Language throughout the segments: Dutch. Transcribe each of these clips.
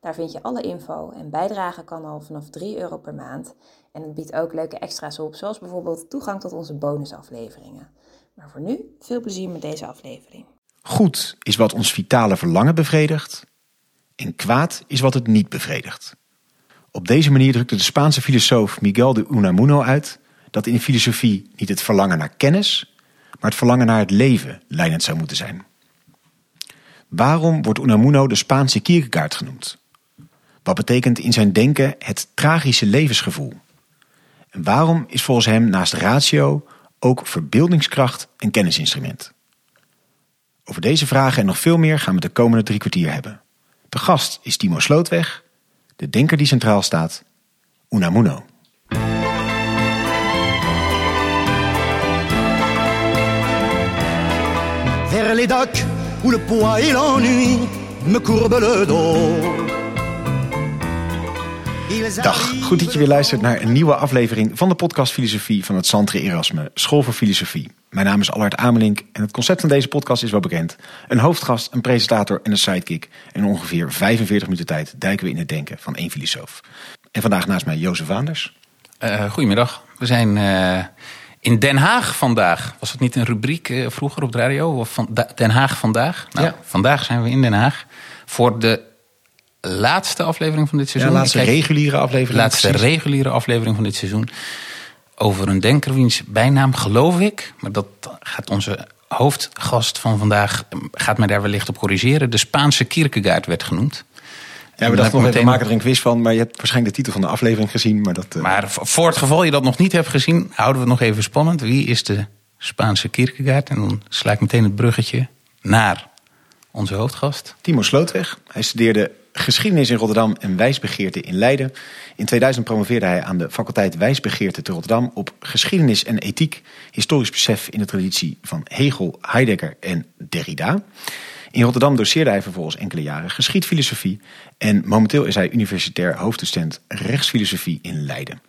Daar vind je alle info en bijdragen kan al vanaf 3 euro per maand. En het biedt ook leuke extra's op, zoals bijvoorbeeld toegang tot onze bonusafleveringen. Maar voor nu, veel plezier met deze aflevering. Goed is wat ons vitale verlangen bevredigt en kwaad is wat het niet bevredigt. Op deze manier drukte de Spaanse filosoof Miguel de Unamuno uit dat in filosofie niet het verlangen naar kennis, maar het verlangen naar het leven leidend zou moeten zijn. Waarom wordt Unamuno de Spaanse Kierkegaard genoemd? Wat betekent in zijn denken het tragische levensgevoel? En waarom is volgens hem naast ratio ook verbeeldingskracht een kennisinstrument? Over deze vragen en nog veel meer gaan we de komende drie kwartier hebben. De gast is Timo Slootweg, de denker die centraal staat, Unamuno. Les docks où le poids et l'ennui me le dos. Dag, goed dat je weer luistert naar een nieuwe aflevering van de podcast Filosofie van het Santre Erasme, School voor Filosofie. Mijn naam is Allard Amelink en het concept van deze podcast is wel bekend. Een hoofdgast, een presentator en een sidekick. En ongeveer 45 minuten tijd duiken we in het denken van één filosoof. En vandaag naast mij Jozef Vaanders. Uh, goedemiddag, we zijn uh, in Den Haag vandaag. Was het niet een rubriek uh, vroeger op de radio? Of van Den Haag vandaag? Nou, ja. vandaag zijn we in Den Haag voor de laatste aflevering van dit seizoen. Ja, laatste kijk, reguliere aflevering. Laatste precies. reguliere aflevering van dit seizoen. Over een denker wiens bijnaam geloof ik, maar dat gaat onze hoofdgast van vandaag, gaat mij daar wellicht op corrigeren. De Spaanse Kierkegaard werd genoemd. Ja, we dachten nog meteen... we maken er een quiz van, maar je hebt waarschijnlijk de titel van de aflevering gezien. Maar, dat, uh... maar voor het geval je dat nog niet hebt gezien, houden we het nog even spannend. Wie is de Spaanse Kierkegaard? En dan sla ik meteen het bruggetje naar onze hoofdgast. Timo Slootweg. Hij studeerde geschiedenis in Rotterdam en wijsbegeerte in Leiden. In 2000 promoveerde hij aan de faculteit wijsbegeerte te Rotterdam op geschiedenis en ethiek, historisch besef in de traditie van Hegel, Heidegger en Derrida. In Rotterdam doseerde hij vervolgens enkele jaren geschiedfilosofie en momenteel is hij universitair hoofddocent rechtsfilosofie in Leiden.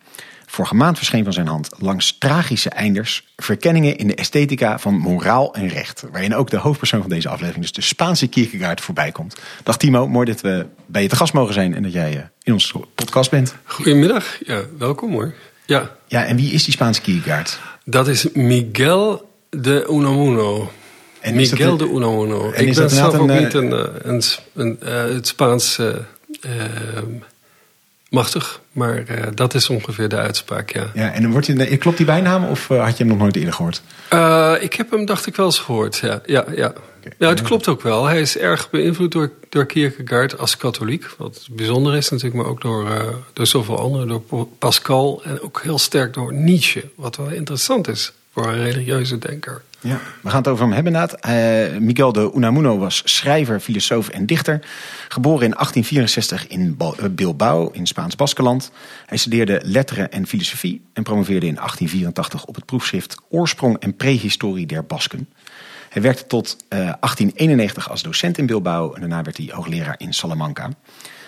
Vorige maand verscheen van zijn hand langs tragische einders verkenningen in de esthetica van moraal en recht. Waarin ook de hoofdpersoon van deze aflevering, dus de Spaanse Kierkegaard, voorbij komt. Dag Timo, mooi dat we bij je te gast mogen zijn en dat jij in onze podcast bent. Goedemiddag, ja, welkom hoor. Ja. ja, en wie is die Spaanse Kierkegaard? Dat is Miguel de Unamuno. En Miguel de Unamuno. En Ik ben zelf ook niet een, een, een, een het Spaans uh, machtig. Maar uh, dat is ongeveer de uitspraak, ja. ja en wordt je, klopt die bijnaam of uh, had je hem nog nooit eerder gehoord? Uh, ik heb hem, dacht ik, wel eens gehoord, ja. ja, ja. Okay. ja het klopt ook wel. Hij is erg beïnvloed door, door Kierkegaard als katholiek. Wat bijzonder is natuurlijk, maar ook door, door zoveel anderen. Door Pascal en ook heel sterk door Nietzsche. Wat wel interessant is voor een religieuze denker. Ja, we gaan het over hem hebben inderdaad. Uh, Miguel de Unamuno was schrijver, filosoof en dichter. Geboren in 1864 in Bilbao in Spaans Baskeland. Hij studeerde letteren en filosofie en promoveerde in 1884 op het proefschrift Oorsprong en Prehistorie der Basken. Hij werkte tot uh, 1891 als docent in Bilbao en daarna werd hij hoogleraar in Salamanca.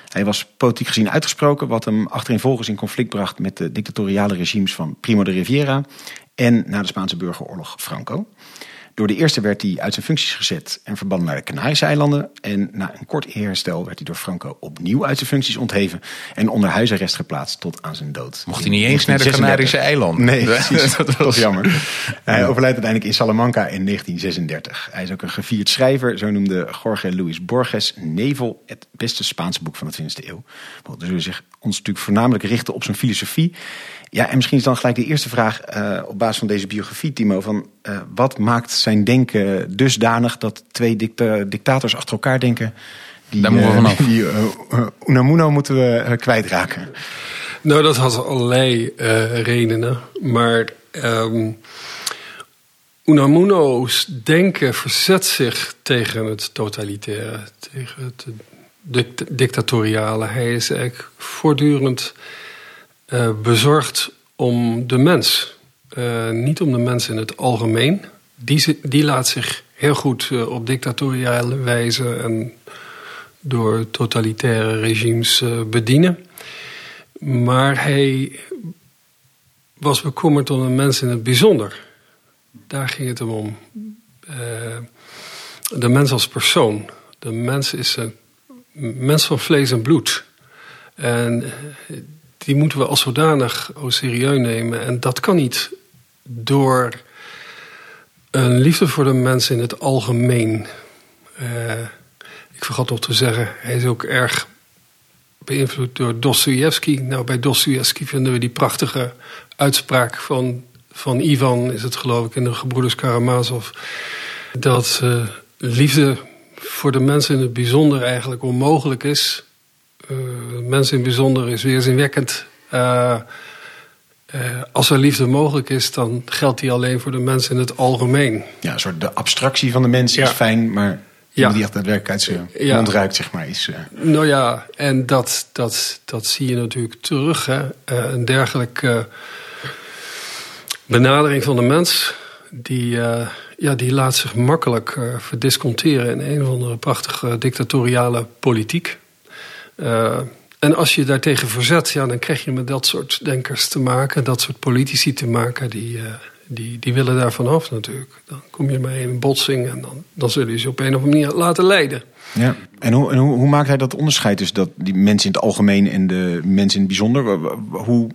Hij was politiek gezien uitgesproken, wat hem achtereenvolgens in conflict bracht met de dictatoriale regimes van Primo de Rivera en na de Spaanse burgeroorlog Franco. Door de eerste werd hij uit zijn functies gezet en verbannen naar de Canarische eilanden. En na een kort herstel werd hij door Franco opnieuw uit zijn functies ontheven en onder huisarrest geplaatst tot aan zijn dood. Mocht hij niet eens naar de Canarische eilanden? Nee, precies. dat was jammer. Hij overlijdt uiteindelijk in Salamanca in 1936. Hij is ook een gevierd schrijver. Zo noemde Jorge Luis Borges Nevel het beste Spaanse boek van de 20e eeuw. We zullen zich ons natuurlijk voornamelijk richten op zijn filosofie. Ja, en misschien is dan gelijk de eerste vraag uh, op basis van deze biografie, Timo. Van, uh, wat maakt zijn denken dusdanig dat twee dicta dictators achter elkaar denken? Die, Daar moeten we vanaf. Uh, die Unamuno moeten we kwijtraken. Nou, dat had allerlei redenen. Maar um, Unamuno's denken verzet zich tegen het totalitaire, tegen het dictatoriale. Hij is eigenlijk voortdurend uh, bezorgd om de mens. Uh, niet om de mens in het algemeen. Die, die laat zich heel goed uh, op dictatoriale wijze en door totalitaire regimes bedienen. Maar hij was bekommerd om de mens in het bijzonder. Daar ging het hem om. de mens als persoon. De mens is een mens van vlees en bloed. En die moeten we als zodanig au serieus nemen. En dat kan niet door een liefde voor de mens in het algemeen. Uh, ik vergat nog te zeggen, hij is ook erg beïnvloed door Dostoevsky. Nou, bij Dostoevsky vinden we die prachtige uitspraak van, van Ivan, is het geloof ik, in de Gebroeders Karamazov. Dat uh, liefde voor de mensen in het bijzonder eigenlijk onmogelijk is. Uh, mensen in het bijzonder is weerzinwekkend. Uh, uh, als er liefde mogelijk is, dan geldt die alleen voor de mensen in het algemeen. Ja, een soort de abstractie van de mens is fijn, maar ja. die echt daadwerkelijk uit zijn ja. mond ruikt, zeg maar. Is, Nou ja, en dat, dat, dat zie je natuurlijk terug. Hè. een dergelijke benadering van de mens, die ja, die laat zich makkelijk verdisconteren in een of andere prachtige dictatoriale politiek. Uh, en als je daartegen verzet, ja, dan krijg je met dat soort denkers te maken, dat soort politici te maken, die, uh, die, die willen daar vanaf natuurlijk. Dan kom je maar in een botsing en dan, dan zullen je ze op een of andere manier laten leiden. Ja, en hoe, en hoe, maakt hij dat onderscheid tussen dat die mensen in het algemeen en de mensen in het bijzonder? Hoe,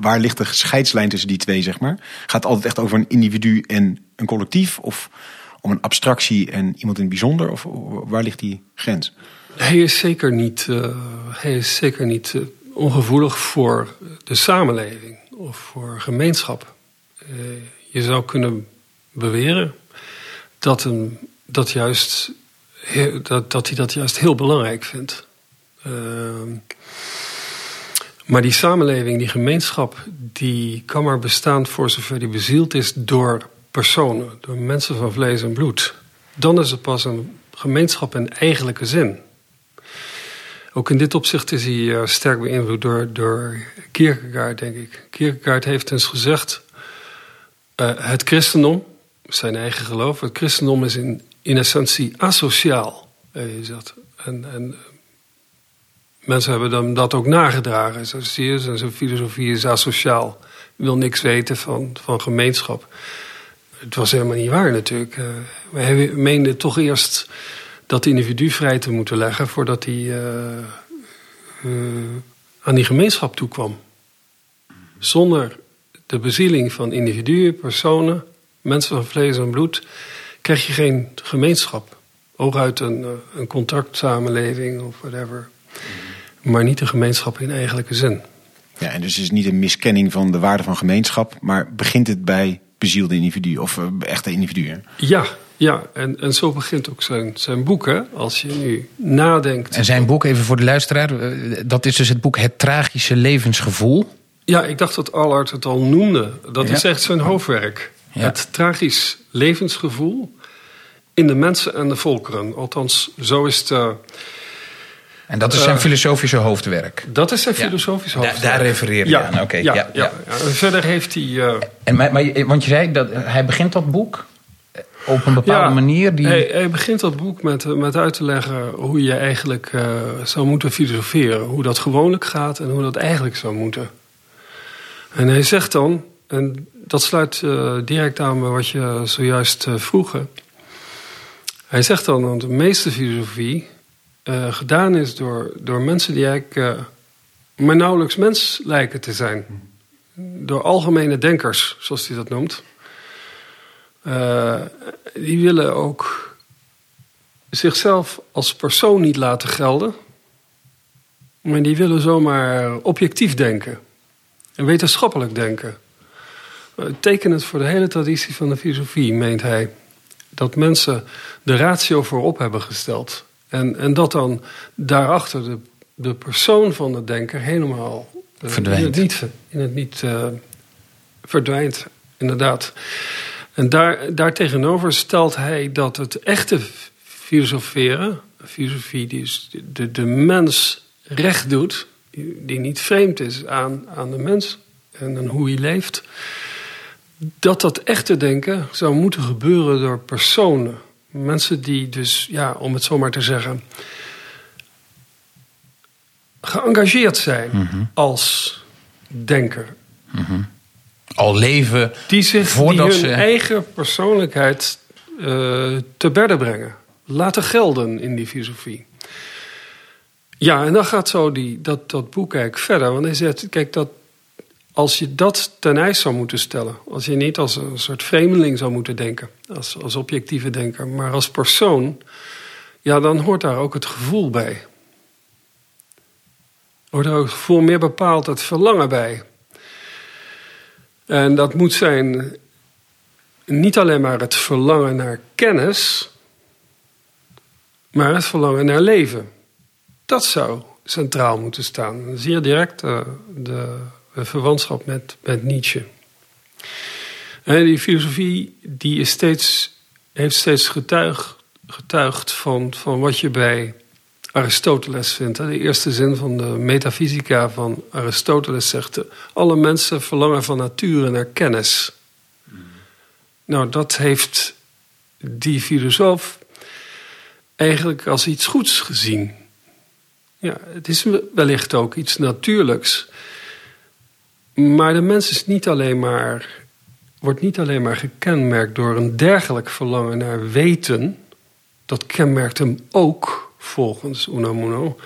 waar ligt de scheidslijn tussen die twee, zeg maar? Gaat het altijd echt over een individu en een collectief? Of om een abstractie en iemand in het bijzonder? Of waar ligt die grens? Hij is zeker niet, uh, hij is zeker niet uh, ongevoelig voor de samenleving of voor gemeenschap. Uh, je zou kunnen beweren dat, dat, juist, dat, dat hij dat juist heel belangrijk vindt. Maar die samenleving, die gemeenschap, die kan maar bestaan voor zover die bezield is door personen, door mensen van vlees en bloed. Dan is het pas een gemeenschap in eigenlijke zin. Ook in dit opzicht is hij uh, sterk beïnvloed door, door Kierkegaard, denk ik. Kierkegaard heeft eens gezegd: uh, het christendom, zijn eigen geloof, het christendom is in, in essentie asociaal. Is dat. En, en mensen hebben dan dat ook nagedragen. Zie je, zijn filosofie is asociaal. Wil niks weten van, van gemeenschap. Het was helemaal niet waar natuurlijk. Uh, meenden toch eerst dat individu vrij te moeten leggen voordat hij uh, uh, aan die gemeenschap toekwam. Zonder de bezieling van individuen, personen, mensen van vlees en bloed, krijg je geen gemeenschap. Hooguit een, een contractsamenleving of whatever maar niet de gemeenschap in eigenlijke zin. Ja, en dus het is niet een miskenning van de waarde van gemeenschap, maar begint het bij bezielde individuen of echte individuen? Ja, ja. En, en zo begint ook zijn, zijn boek. Hè? Als je nu nadenkt. En zijn boek, even voor de luisteraar, eh, dat is dus het boek Het Tragische Levensgevoel. Ja, ik dacht dat Allard het al noemde. Dat is echt zijn hoofdwerk. Het tragisch levensgevoel in de mensen en de volkeren. Althans, zo is het. Uh, en dat is zijn uh, filosofische hoofdwerk? Dat is zijn filosofische hoofdwerk. Da daar refereer je ja, aan, oké. Ja, ja, ja, Verder heeft hij... Uh, en, maar, maar, want je zei, dat hij begint dat boek op een bepaalde manier? Die... Hij, hij, begint dat boek met, met uit te leggen hoe je eigenlijk uh, zou moeten filosoferen. Hoe dat gewoonlijk gaat en hoe dat eigenlijk zou moeten. En hij zegt dan, en dat sluit direct aan bij wat je zojuist vroeg... Hij zegt dan, dat de meeste filosofie uh, gedaan is door, door mensen die eigenlijk uh, maar nauwelijks mens lijken te zijn. Door algemene denkers, zoals hij dat noemt. Uh, die willen ook zichzelf als persoon niet laten gelden. Maar die willen zomaar objectief denken. En wetenschappelijk denken. Tekenend voor de hele traditie van de filosofie, meent hij. Dat mensen de ratio voorop hebben gesteld. En, en dat dan daarachter de, de persoon van de denker helemaal uh, verdwijnt. in het niet, in het niet uh, verdwijnt, inderdaad. En daar, daartegenover stelt hij dat het echte filosoferen, filosofie die de, de mens recht doet, die niet vreemd is aan, aan de mens en aan hoe hij leeft, dat dat echte denken zou moeten gebeuren door personen. Mensen die dus, ja, om het zo maar te zeggen, geëngageerd zijn Mhm. als denker. Al leven Die zich voordat die hun ze... eigen persoonlijkheid eh, te bedden brengen. Laten gelden in die filosofie. Ja, en dan gaat zo die, dat, dat boek eigenlijk verder. Want hij zegt, kijk, dat, als je dat ten ijs zou moeten stellen... als je niet als een soort vreemdeling zou moeten denken... als, als objectieve denker, maar als persoon... ja, dan hoort daar ook het gevoel bij. Hoort er ook het gevoel meer bepaald het verlangen bij... En dat moet zijn niet alleen maar het verlangen naar kennis, maar het verlangen naar leven. Dat zou centraal moeten staan. Je direct eh, de, de verwantschap met, met Nietzsche. En die filosofie die is steeds, heeft steeds getuigd, getuigd van, van wat je bij Aristoteles vindt. hè. De eerste zin van de metafysica van Aristoteles zegt... alle mensen verlangen van nature naar kennis. Nou, dat heeft die filosoof eigenlijk als iets goeds gezien. Ja, het is wellicht ook iets natuurlijks. Maar de mens is niet alleen maar, wordt niet alleen maar gekenmerkt door een dergelijk verlangen naar weten. Dat kenmerkt hem ook, volgens Unamuno.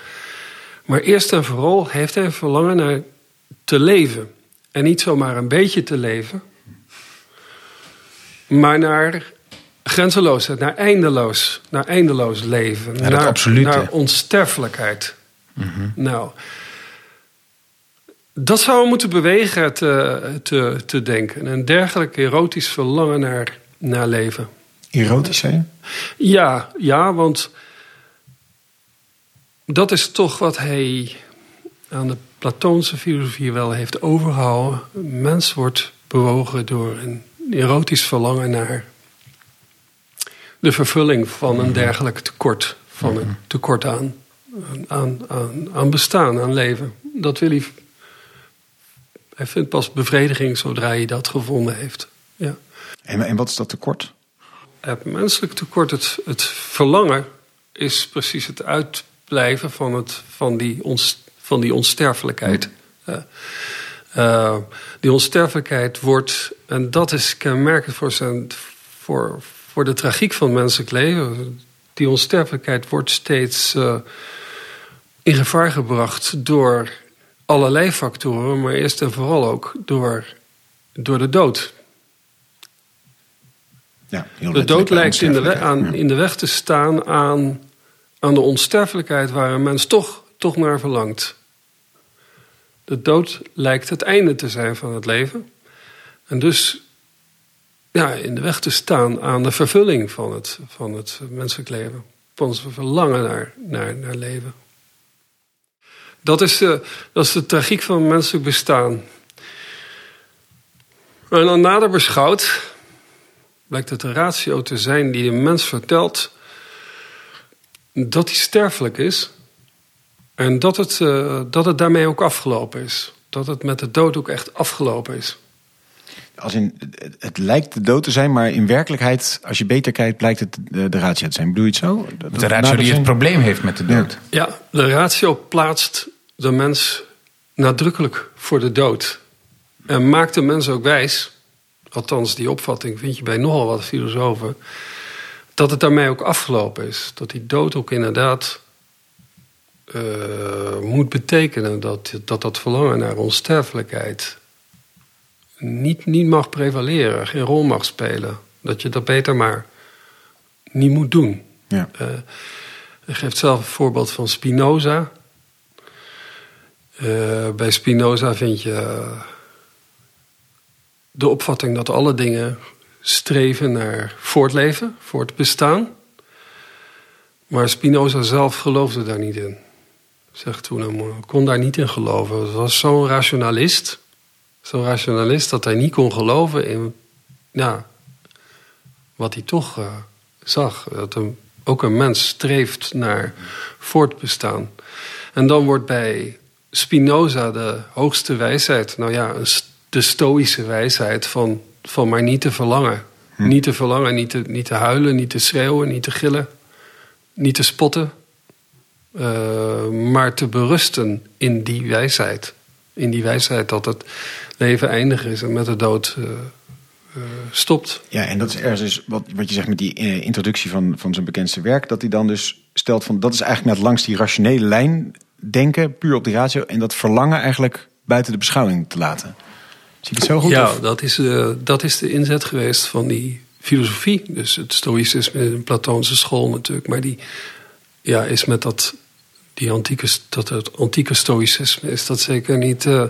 Maar eerst en vooral heeft hij een verlangen naar te leven. En niet zomaar een beetje te leven, maar naar grenzeloosheid, naar eindeloos, naar eindeloos leven. naar, naar onsterfelijkheid. Nou, dat zou moeten bewegen te, te, te denken. Een dergelijk erotisch verlangen naar, naar leven. Erotisch, hè? Ja, ja, want dat is toch wat hij aan de Platoonse filosofie wel heeft overgehouden. Een mens wordt bewogen door een erotisch verlangen naar de vervulling van een dergelijk tekort. Van een tekort aan, aan, aan, aan bestaan, aan leven. Dat wil hij. Hij vindt pas bevrediging zodra hij dat gevonden heeft. Ja. En, en wat is dat tekort? Het menselijk tekort, het, het verlangen, is precies het uitblijven van, het, van, die, ons, van die onsterfelijkheid. Eh, eh, die onsterfelijkheid wordt, en dat is kenmerkend voor, zijn, voor, voor de tragiek van het menselijk leven. Die onsterfelijkheid wordt steeds eh, in gevaar gebracht door allerlei factoren, maar eerst en vooral ook door, door de dood. Ja, heel De dood lijkt in de, aan, in de weg te staan aan, aan de onsterfelijkheid waar een mens toch, toch naar verlangt. De dood lijkt het einde te zijn van het leven. En dus ja, in de weg te staan aan de vervulling van het, van het menselijk leven. Van ons verlangen naar, naar, naar leven. Dat is, de, dat is de tragiek van menselijk bestaan. En dan nader beschouwd blijkt het een ratio te zijn die een mens vertelt dat hij sterfelijk is en dat het, eh, dat het daarmee ook afgelopen is. Dat het met de dood ook echt afgelopen is. Als in, het- het lijkt de dood te zijn, maar in werkelijkheid, als je beter kijkt, blijkt het de, de ratio te zijn. Bedoel je het zo? Dat- De ratio die het probleem heeft met de dood. Ja, de ratio plaatst de mens nadrukkelijk voor de dood. En maakt de mens ook wijs, althans die opvatting vind je bij nogal wat filosofen, dat het daarmee ook afgelopen is. Dat die dood ook inderdaad eh, moet betekenen dat, dat dat verlangen naar onsterfelijkheid niet, niet mag prevaleren, geen rol mag spelen. Dat je dat beter maar niet moet doen. Ja. Eh, hij geeft zelf een voorbeeld van Spinoza. Eh, bij Spinoza vind je eh, de opvatting dat alle dingen streven naar voortleven, voortbestaan. Maar Spinoza zelf geloofde daar niet in. Zegt toen, hij kon daar niet in geloven. Het was zo'n rationalist. Zo'n rationalist dat hij niet kon geloven in ja, wat hij toch eh, zag. Dat een, ook een mens streeft naar voortbestaan. En dan wordt bij Spinoza de hoogste wijsheid. Nou ja, de stoïsche wijsheid van, van maar niet te verlangen. Hm. Niet te verlangen, niet te, niet te huilen, niet te schreeuwen, niet te gillen, niet te spotten. Uh, maar te berusten in die wijsheid. In die wijsheid dat het leven eindig is en met de dood uh, uh, stopt. Ja, en dat is ergens dus wat, wat je zegt met die introductie van, van zijn bekendste werk. Dat hij dan dus stelt van dat is eigenlijk net langs die rationele lijn denken, puur op die ratio. En dat verlangen eigenlijk buiten de beschouwing te laten. Zie je het zo goed? Ja, dat is, uh, dat is de inzet geweest van die filosofie. Dus het stoïcisme in de Platoonse school natuurlijk. Maar die ja, is met dat, die antieke, dat het antieke stoïcisme is dat zeker niet uh,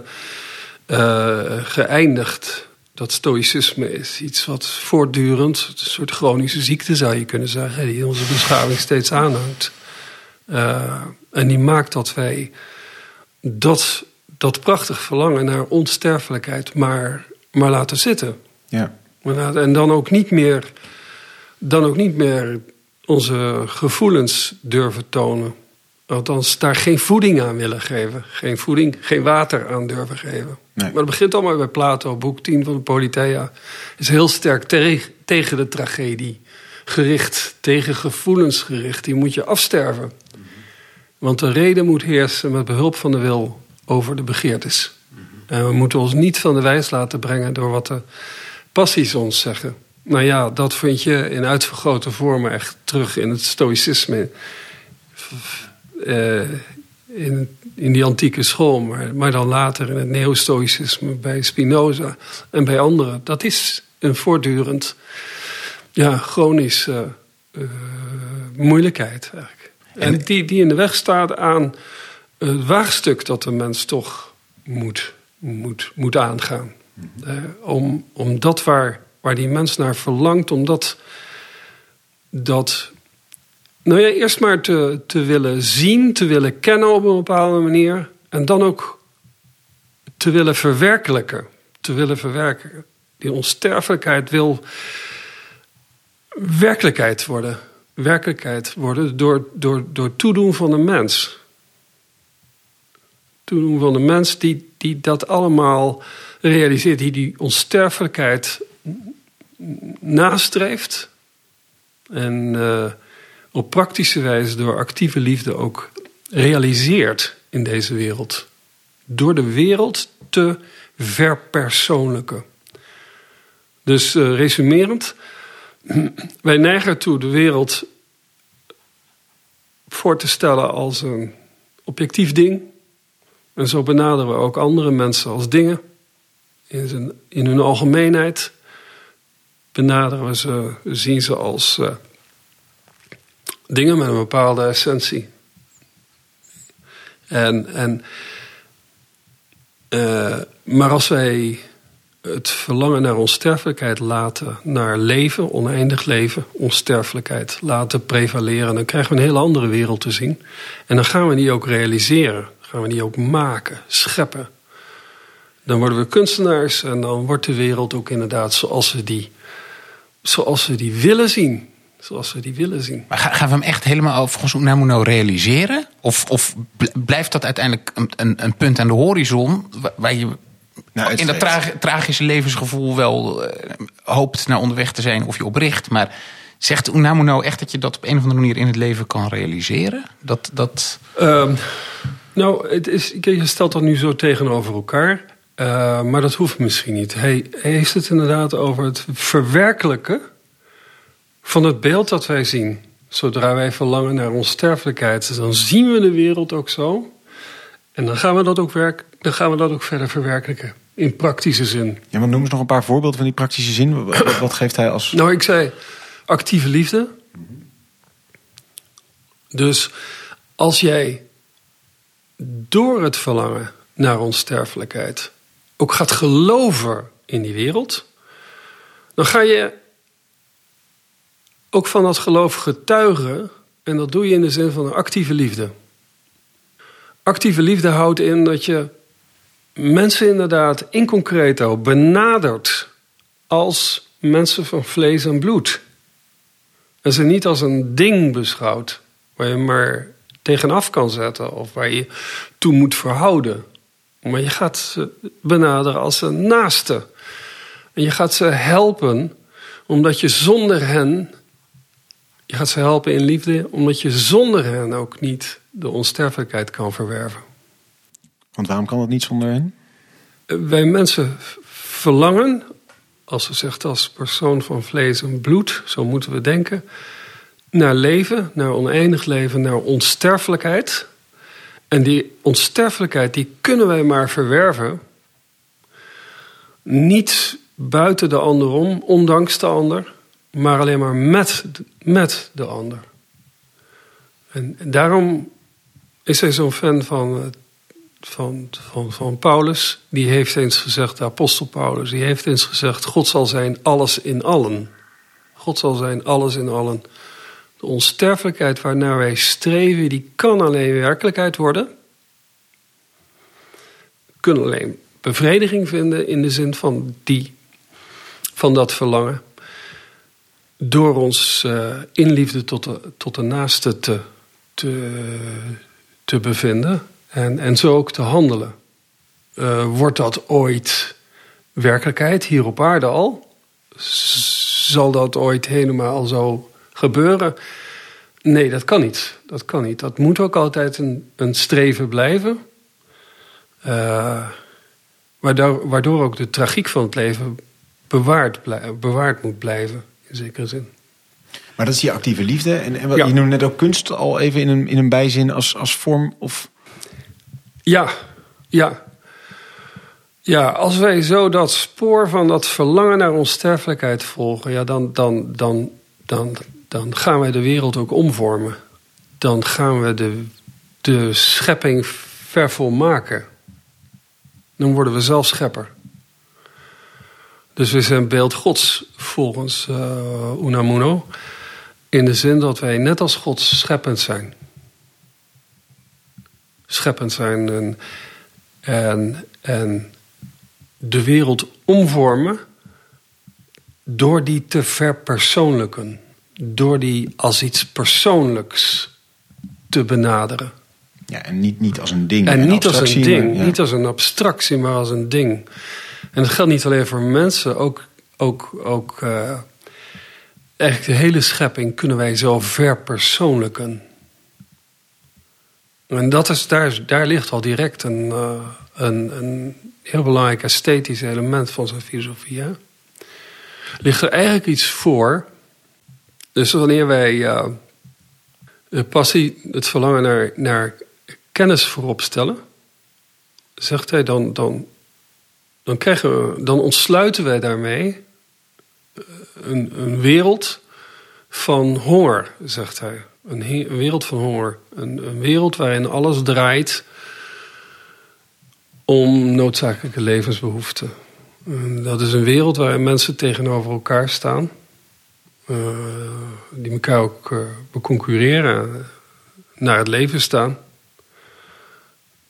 uh, geëindigd. Dat stoïcisme is iets wat voortdurend, een soort chronische ziekte zou je kunnen zeggen, die onze beschaving steeds aanhangt. Uh, en die maakt dat wij dat, dat prachtig verlangen naar onsterfelijkheid maar, maar laten zitten. Ja. En dan ook niet meer, dan ook niet meer onze gevoelens durven tonen. Althans, daar geen voeding aan willen geven. Geen voeding, geen water aan durven geven. Nee. Maar dat begint allemaal bij Plato, boek 10 van de Politeia. is heel sterk tegen de tragedie gericht, tegen gevoelens gericht. Die moet je afsterven. Want de reden moet heersen met behulp van de wil over de begeertes. En we moeten ons niet van de wijs laten brengen door wat de passies ons zeggen. Nou ja, dat vind je in uitvergrote vormen echt terug in het stoïcisme. Uh, in, in die antieke school, maar, maar dan later in het neo-stoïcisme bij Spinoza en bij anderen. Dat is een voortdurend, ja, chronische uh, moeilijkheid eigenlijk. En die, die in de weg staat aan het waagstuk dat de mens toch moet, moet, moet aangaan. Uh, om, om dat waar, waar die mens naar verlangt, om dat, dat nou ja, eerst maar te, te willen zien, te willen kennen op een bepaalde manier. En dan ook te willen verwerkelijken. Te willen verwerken. Die onsterfelijkheid wil werkelijkheid worden werkelijkheid worden door, door, door toedoen van de mens. Toedoen van de mens die, die dat allemaal realiseert, die die onsterfelijkheid nastreeft. En uh, op praktische wijze door actieve liefde ook realiseert in deze wereld. Door de wereld te verpersoonlijken. Dus uh, resumerend, wij neigen ertoe de wereld voor te stellen als een objectief ding. En zo benaderen we ook andere mensen als dingen. In, in hun algemeenheid benaderen we ze, zien ze als uh, dingen met een bepaalde essentie. En, en, uh, maar als wij het verlangen naar onsterfelijkheid laten, naar leven, oneindig leven, onsterfelijkheid laten prevaleren. Dan krijgen we een hele andere wereld te zien. En dan gaan we die ook realiseren, gaan we die ook maken, scheppen. Dan worden we kunstenaars en dan wordt de wereld ook inderdaad zoals we die, zoals we die willen zien. Zoals we die willen zien. Maar gaan we hem echt helemaal volgens Unamuno realiseren? Of, of blijft dat uiteindelijk een, een, een punt aan de horizon waar je nou, in dat tragische levensgevoel wel uh, hoopt naar onderweg te zijn of je opricht. Maar zegt Unamuno echt dat je dat op een of andere manier in het leven kan realiseren? Dat, dat... Um, nou, het is, je stelt dat nu zo tegenover elkaar. Uh, maar dat hoeft misschien niet. Hij, hij heeft het inderdaad over het verwerkelijken van het beeld dat wij zien. Zodra wij verlangen naar onsterfelijkheid, dan zien we de wereld ook zo. En dan gaan we dat ook, werk, dan gaan we dat ook verder verwerkelijken. In praktische zin. Ja, maar noem eens nog een paar voorbeelden van die praktische zin. Wat, wat geeft hij als. Nou, ik zei actieve liefde. Dus als jij door het verlangen naar onsterfelijkheid ook gaat geloven in die wereld, dan ga je ook van dat geloof getuigen. En dat doe je in de zin van een actieve liefde. Actieve liefde houdt in dat je mensen inderdaad in concreto benadert als mensen van vlees en bloed. En ze niet als een ding beschouwt waar je maar tegenaf kan zetten of waar je toe moet verhouden. Maar je gaat ze benaderen als een naaste. En je gaat ze helpen omdat je zonder hen. Je gaat ze helpen in liefde, omdat je zonder hen ook niet de onsterfelijkheid kan verwerven. Want waarom kan dat niet zonder hen? Wij mensen verlangen, als ze zegt als persoon van vlees en bloed, zo moeten we denken, naar leven, naar oneindig leven, naar onsterfelijkheid. En die onsterfelijkheid die kunnen wij maar verwerven. Niet buiten de ander om, ondanks de ander, maar alleen maar met, met de ander. En daarom is hij zo'n fan van, van, van, van Paulus. Die heeft eens gezegd, de apostel Paulus, die heeft eens gezegd: God zal zijn alles in allen. God zal zijn alles in allen. De onsterfelijkheid waarnaar wij streven, die kan alleen werkelijkheid worden. We kunnen alleen bevrediging vinden in de zin van, die, van dat verlangen. Door ons uh, in liefde tot de, tot de naaste te, te, te bevinden en, en zo ook te handelen. Uh, wordt dat ooit werkelijkheid hier op aarde al? Zal dat ooit helemaal zo gebeuren? Nee, dat kan niet. Dat kan niet. Dat moet ook altijd een, een streven blijven. Uh, waardoor, waardoor ook de tragiek van het leven bewaard, bewaard moet blijven, in zekere zin. Maar dat is die actieve liefde. En, en ja. je noemde net ook kunst al even in een, in een bijzin als, als vorm of... Ja, ja. Ja, als wij zo dat spoor van dat verlangen naar onsterfelijkheid volgen, ja, dan, dan, dan, dan, dan gaan wij de wereld ook omvormen. Dan gaan we de, de schepping vervolmaken. Dan worden we zelf schepper. Dus we zijn beeld Gods volgens uh, Unamuno. In de zin dat wij net als God scheppend zijn. Scheppend zijn en, en, en de wereld omvormen door die te verpersoonlijken. Door die als iets persoonlijks te benaderen. Ja, en niet, niet als een ding. En niet als een ding, ja. niet als een abstractie, maar als een ding. En dat geldt niet alleen voor mensen, ook, ook, ook uh, eigenlijk de hele schepping kunnen wij zo verpersoonlijken. En dat is, daar, daar ligt al direct een, uh, een, een heel belangrijk esthetisch element van zijn filosofie. Hè? Ligt er eigenlijk iets voor. Dus wanneer wij uh, passie, het verlangen naar, naar kennis voorop stellen, zegt hij, dan, dan, dan, krijgen we, dan ontsluiten wij daarmee een, een wereld van honger, zegt hij. Een, wereld van honger. Een, een, wereld waarin alles draait om noodzakelijke levensbehoeften. En dat is een wereld waarin mensen tegenover elkaar staan. Uh, die elkaar ook uh, beconcurreren, naar het leven staan.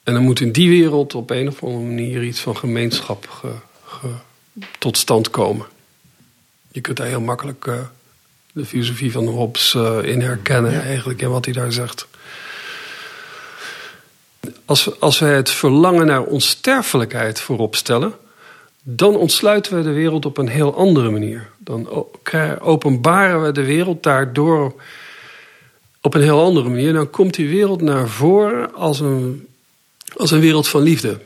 En dan moet in die wereld op een of andere manier iets van gemeenschap ge, ge, tot stand komen. Je kunt daar heel makkelijk uh, de filosofie van Hobbes uh, in herkennen, ja. eigenlijk, in wat hij daar zegt. Als, als wij het verlangen naar onsterfelijkheid voorop stellen, dan ontsluiten we de wereld op een heel andere manier. Dan openbaren we de wereld daardoor op een heel andere manier. Dan komt die wereld naar voren als een, als een wereld van liefde.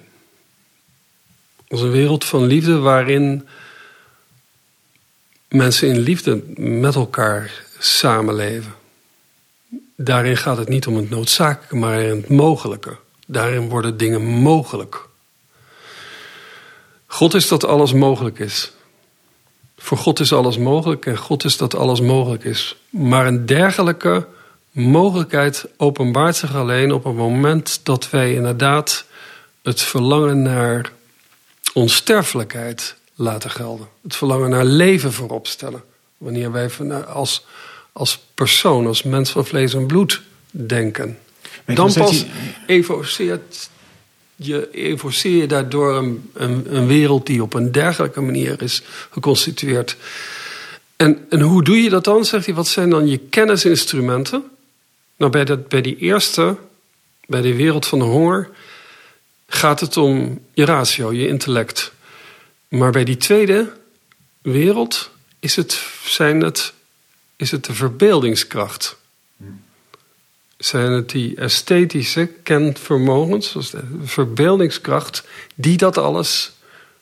Als een wereld van liefde waarin mensen in liefde met elkaar samenleven. Daarin gaat het niet om het noodzakelijke, maar in het mogelijke. Daarin worden dingen mogelijk. God is dat alles mogelijk is. Voor God is alles mogelijk en God is dat alles mogelijk is. Maar een dergelijke mogelijkheid openbaart zich alleen op het moment dat wij inderdaad het verlangen naar onsterfelijkheid laten gelden. Het verlangen naar leven voorop stellen. Wanneer wij als, als persoon, als mens van vlees en bloed denken. Dan pas evoceert je, evoceer je daardoor een, een, een, wereld die op een dergelijke manier is geconstitueerd. En, en hoe doe je dat dan? Zegt hij, wat zijn dan je kennisinstrumenten? Nou, bij, dat, bij die eerste, bij de wereld van de honger, gaat het om je ratio, je intellect. Maar bij die tweede wereld is het, zijn het, is het de verbeeldingskracht. Zijn het die esthetische kenvermogens, zoals de verbeeldingskracht, die dat alles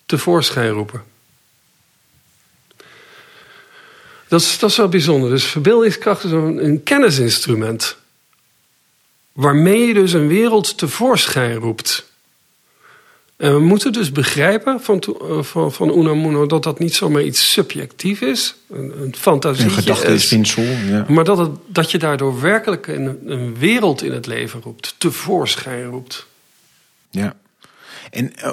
tevoorschijn roepen. Dat is, dat is wel bijzonder. Dus verbeeldingskracht is een, een kennisinstrument. Waarmee je dus een wereld tevoorschijn roept. En we moeten dus begrijpen van, eh, van, van Unamuno dat dat niet zomaar iets subjectief is, een, een fantasie. Een gedachte is spinsel, ja. Maar dat, het, dat je daardoor werkelijk een, een wereld in het leven roept, tevoorschijn roept. Ja. En uh,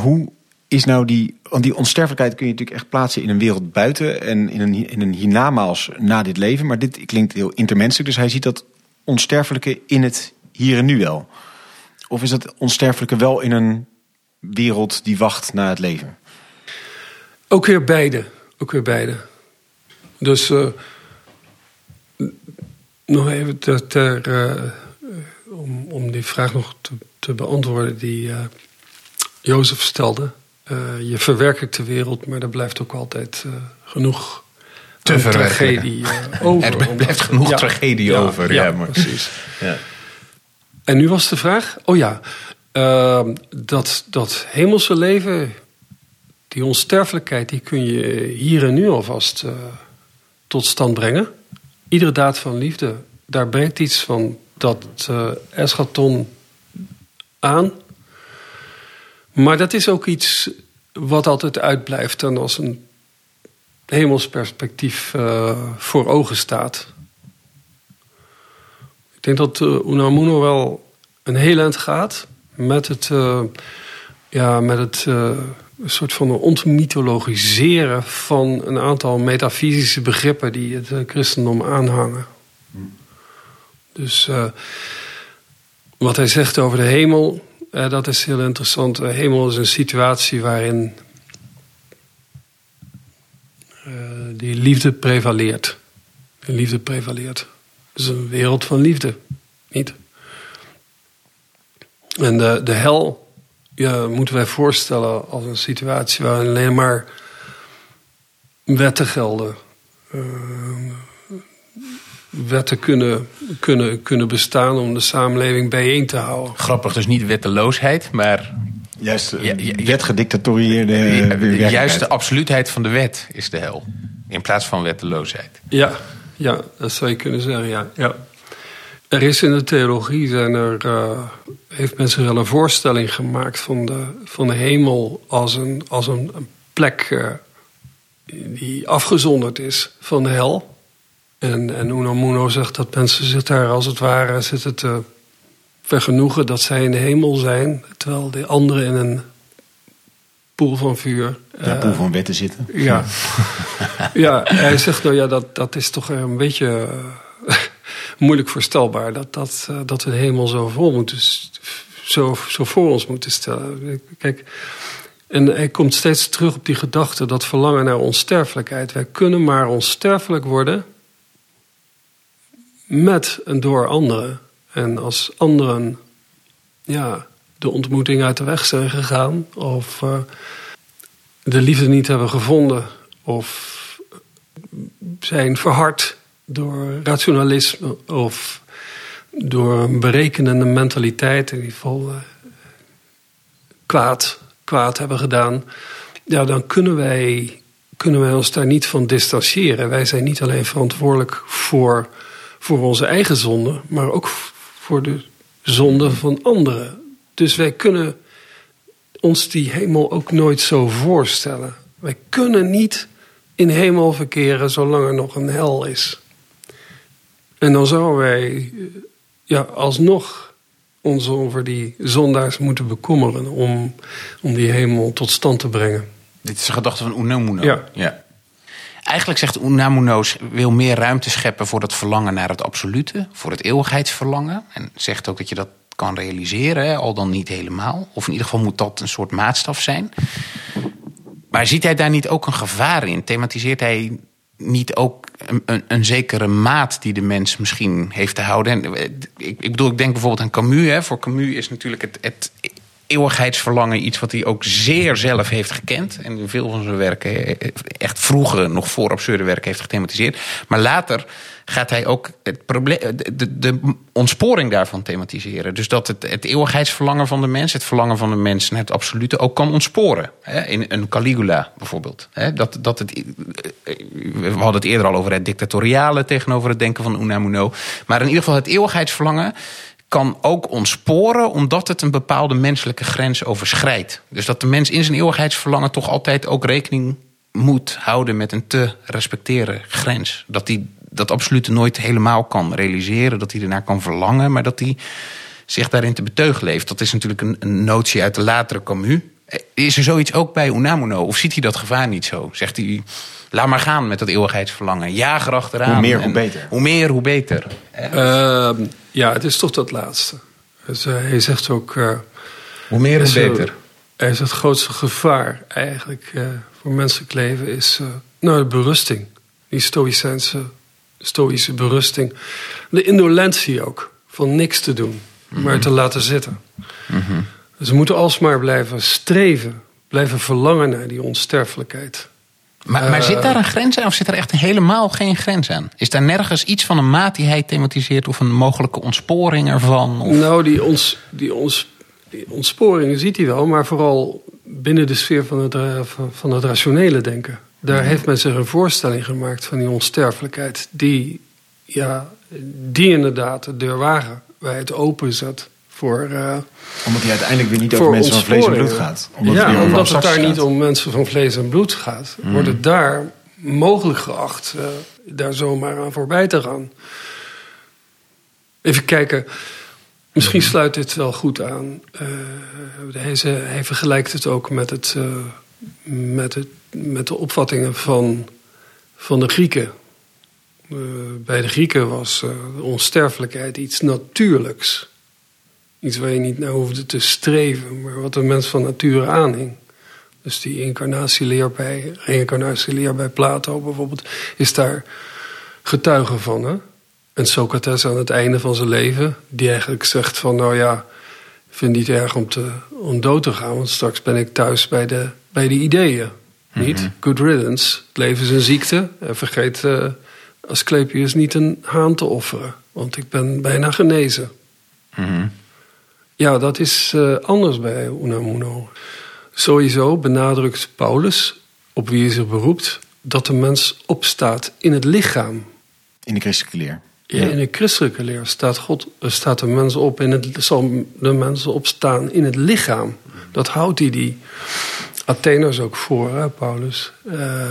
hoe is nou die. Want die onsterfelijkheid kun je natuurlijk echt plaatsen in een wereld buiten en in een, in een hiernamaals na dit leven. Maar dit klinkt heel intermenselijk. Dus hij ziet dat onsterfelijke in het hier en nu wel. Of is dat onsterfelijke wel in een wereld die wacht na het leven? Ook weer beide. Ook weer beide. Dus uh, nog even ter, ter uh, om, om die vraag nog te, te beantwoorden die uh, Jozef stelde. je verwerkt de wereld, maar er blijft ook altijd genoeg te tragedie over. Er blijft genoeg ja, tragedie ja, over. Ja, ja maar. precies. En nu was de vraag, oh ja, uh, dat, dat hemelse leven, die onsterfelijkheid, die kun je hier en nu alvast uh, tot stand brengen. Iedere daad van liefde, daar brengt iets van dat uh, eschaton aan. Maar dat is ook iets wat altijd uitblijft en als een hemelsperspectief voor ogen staat. Ik denk dat Unamuno wel een heel eind gaat met het, uh, ja, met het een soort van ontmythologiseren van een aantal metafysische begrippen die het uh, christendom aanhangen. Dus wat hij zegt over de hemel, dat is heel interessant. De hemel is een situatie waarin die liefde prevaleert. De liefde prevaleert. Is een wereld van liefde, niet? En de, de hel ja, moeten wij voorstellen als een situatie waarin alleen maar wetten gelden. Uh, wetten kunnen, kunnen, kunnen bestaan om de samenleving bijeen te houden. Grappig, dus niet wetteloosheid, maar. Juist, ja, ja, wetgedictatorieerde. Ja, juist de absoluutheid van de wet is de hel. In plaats van wetteloosheid. Ja, ja dat zou je kunnen zeggen, ja. ja. Er is in de theologie, zijn er, uh, heeft mensen wel een voorstelling gemaakt van de, van de hemel als een, als een, een plek uh, die afgezonderd is van de hel. En, en Unamuno zegt dat mensen zich daar als het ware zitten te vergenoegen dat zij in de hemel zijn, terwijl de anderen in een poel van vuur. Ja, poel van wetten zitten. Ja, ja hij zegt nou ja, dat, dat is toch een beetje moeilijk voorstelbaar dat, dat, uh, dat we de hemel zo voor, moeten, zo, zo voor ons moeten stellen. Kijk, en hij komt steeds terug op die gedachte, dat verlangen naar onsterfelijkheid. Wij kunnen maar onsterfelijk worden met en door anderen. En als anderen ja, de ontmoeting uit de weg zijn gegaan, of uh, de liefde niet hebben gevonden, of zijn verhard door rationalisme of door een berekenende mentaliteit, in ieder geval uh, kwaad, kwaad hebben gedaan, ja, dan kunnen wij, kunnen wij ons daar niet van distancieren. Wij zijn niet alleen verantwoordelijk voor, voor onze eigen zonde, maar ook voor de zonde van anderen. Dus wij kunnen ons die hemel ook nooit zo voorstellen. Wij kunnen niet in hemel verkeren zolang er nog een hel is. En dan zouden wij ja, alsnog ons over die zondaars moeten bekommeren om, om die hemel tot stand te brengen. Dit is een gedachte van Unamuno. Ja. ja. Eigenlijk zegt Unamuno's wil meer ruimte scheppen voor het verlangen naar het absolute, voor het eeuwigheidsverlangen. En zegt ook dat je dat kan realiseren, al dan niet helemaal. Of in ieder geval moet dat een soort maatstaf zijn. Maar ziet hij daar niet ook een gevaar in? Thematiseert hij niet ook een, een, zekere maat die de mens misschien heeft te houden. En, ik, ik bedoel, ik denk bijvoorbeeld aan Camus. Hè. Voor Camus is natuurlijk het, het eeuwigheidsverlangen iets wat hij ook zeer zelf heeft gekend. En veel van zijn werken echt vroeger, nog voor absurde werken, heeft gethematiseerd. Maar later gaat hij ook het probleem, de, de, ontsporing daarvan thematiseren. Dus dat het, het eeuwigheidsverlangen van de mens, het verlangen van de mens naar het absolute, ook kan ontsporen. In een Caligula bijvoorbeeld. Dat, dat het, we hadden het eerder al over het dictatoriale tegenover het denken van Unamuno. Maar in ieder geval het eeuwigheidsverlangen kan ook ontsporen omdat het een bepaalde menselijke grens overschrijdt. Dus dat de mens in zijn eeuwigheidsverlangen toch altijd ook rekening moet houden met een te respecteren grens. Dat hij dat absoluut nooit helemaal kan realiseren, dat hij ernaar kan verlangen, maar dat hij zich daarin te beteugelen heeft. Dat is natuurlijk een, een notie uit de latere Camus. Is er zoiets ook bij Unamuno? Of ziet hij dat gevaar niet zo? Zegt hij, laat maar gaan met dat eeuwigheidsverlangen. Jaag erachteraan. Hoe meer, hoe beter. Hoe meer, hoe beter. Uh, ja, het is toch dat laatste. Dus, uh, hij zegt ook... Uh, hoe meer, hoe beter. Hij is het grootste gevaar eigenlijk uh, voor menselijk leven is nou, de berusting. Die stoïcijnse, stoïsche berusting. De indolentie ook. Van niks te doen, mm -hmm. maar te laten zitten. Mm -hmm. Dus we moeten alsmaar blijven streven. Blijven verlangen naar die onsterfelijkheid. Maar, maar zit daar een grens aan of zit er echt helemaal geen grens aan? Is daar nergens iets van een maat die hij thematiseert of een mogelijke ontsporing ervan? Of? Nou, die, ons, die, ons, die ontsporingen ziet hij wel, maar vooral binnen de sfeer van het, van het rationele denken. Daar heeft men zich een voorstelling gemaakt van die onsterfelijkheid, die, ja, die inderdaad de deur wagenwijd openzet voor. Uh, omdat hij uiteindelijk weer niet over mensen van vlees en bloed gaat. Omdat ja, het omdat het daar gaat. niet om mensen van vlees en bloed gaat, mm. wordt het daar mogelijk geacht uh, daar zomaar aan voorbij te gaan. Even kijken. Misschien sluit dit wel goed aan. Uh, hij, hij, vergelijkt het ook met, het, met, het, met de opvattingen van, van de Grieken. bij de Grieken was de onsterfelijkheid iets natuurlijks. Iets waar je niet naar hoefde te streven, maar wat de mens van nature aanhing. Dus die incarnatieleer bij, bij Plato bijvoorbeeld, is daar getuige van. Hè? En Socrates aan het einde van zijn leven, die eigenlijk zegt van nou ja, vind niet erg om, te, om dood te gaan, want straks ben ik thuis bij de, bij de ideeën. Niet? Mm -hmm. Good riddance. Het leven is een ziekte. En vergeet uh, Asclepius niet een haan te offeren, want ik ben bijna genezen. Mm -hmm. Ja, dat is uh, anders bij Unamuno. Sowieso benadrukt Paulus, op wie hij zich beroept, dat de mens opstaat in het lichaam. In de christelijke leer. Ja, in de christelijke leer staat, God, staat de mens op in het, zal de mensen opstaan in het lichaam. Dat houdt hij die Atheners ook voor, hè, Paulus. Uh,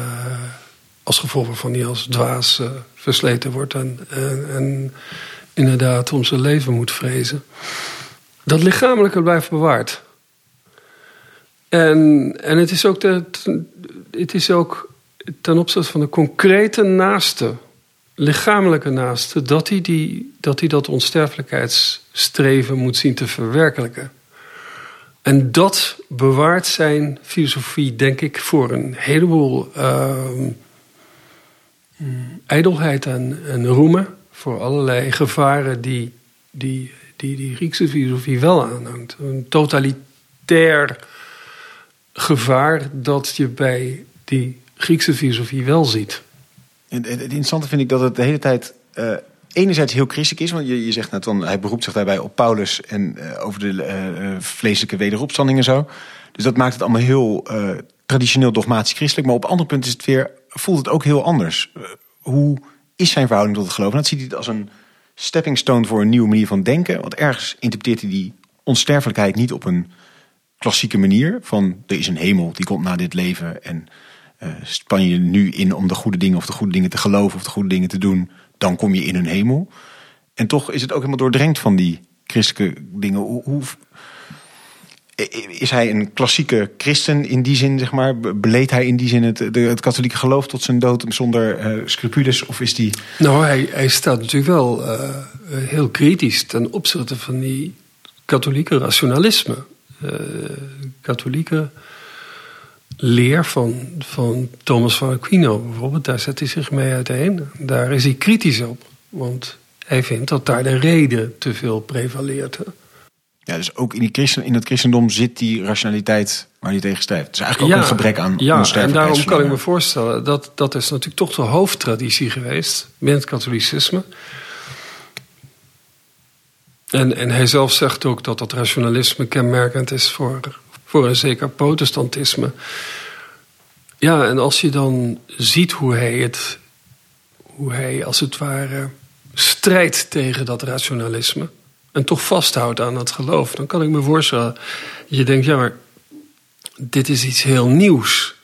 als gevolg van die als dwaas uh, versleten wordt en inderdaad om zijn leven moet vrezen. Dat lichamelijke blijft bewaard. En, en het, is ook de, het is ook ten opzichte van de concrete naaste, lichamelijke naaste, dat hij, die, dat, hij dat onsterfelijkheidsstreven moet zien te verwerkelijken. En dat bewaart zijn filosofie, denk ik, voor een heleboel uh, ijdelheid en, en roemen. Voor allerlei gevaren die, die die die Griekse filosofie wel aanhangt. Een totalitair gevaar dat je bij die Griekse filosofie wel ziet. Het, interessante vind ik dat het de hele tijd uh, enerzijds heel christelijk is. Want je, je zegt net, dan, hij beroept zich daarbij op Paulus en uh, over de uh, vleeselijke wederopstanding en zo. Dus dat maakt het allemaal heel traditioneel dogmatisch christelijk. Maar op andere punten is het weer, voelt het ook heel anders. hoe is zijn verhouding tot het geloof? Dat ziet hij als een stepping stone voor een nieuwe manier van denken. Want ergens interpreteert hij die onsterfelijkheid niet op een klassieke manier. Van er is een hemel, die komt na dit leven. En span je nu in om de goede dingen of de goede dingen te geloven of de goede dingen te doen. Dan kom je in een hemel. En toch is het ook helemaal doordrenkt van die christelijke dingen. Hoe, is hij een klassieke christen in die zin, zeg maar? Beleed hij in die zin het, het katholieke geloof tot zijn dood zonder uh, scrupules? Of is die... Nou, hij, hij staat natuurlijk wel uh, heel kritisch ten opzichte van die katholieke rationalisme. Uh, katholieken leer van, van Thomas van Aquino bijvoorbeeld, daar zet hij zich mee uiteen. Daar is hij kritisch op, want hij vindt dat daar de reden te veel prevaleert. Ja, dus ook in, die christen, in het christendom zit die rationaliteit waar hij tegen strijft. Het is eigenlijk ook een gebrek aan Ja, en daarom kan ik me voorstellen dat dat is natuurlijk toch de hoofdtraditie geweest binnen het katholicisme. En, en hij zelf zegt ook dat dat rationalisme kenmerkend is voor, voor een zeker protestantisme. Ja, en als je dan ziet hoe hij het, hoe hij als het ware strijdt tegen dat rationalisme. En toch vasthoudt aan dat geloof. Dan kan ik me voorstellen. dat Je denkt, ja, maar dit is iets heel nieuws.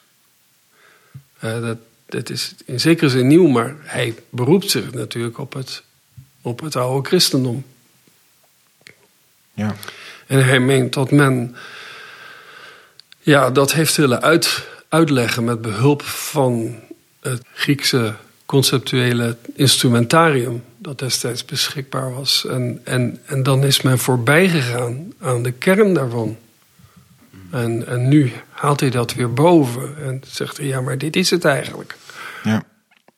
Eh, dat, dat is in zekere zin nieuw, maar hij beroept zich natuurlijk op het, op het oude christendom. Ja. En hij meent dat men ja, dat heeft willen uit, uitleggen met behulp van het Griekse conceptuele instrumentarium dat destijds beschikbaar was. En, en, en dan is men voorbij gegaan aan de kern daarvan. En, en nu haalt hij dat weer boven en zegt hij, ja, maar dit is het eigenlijk. Ja.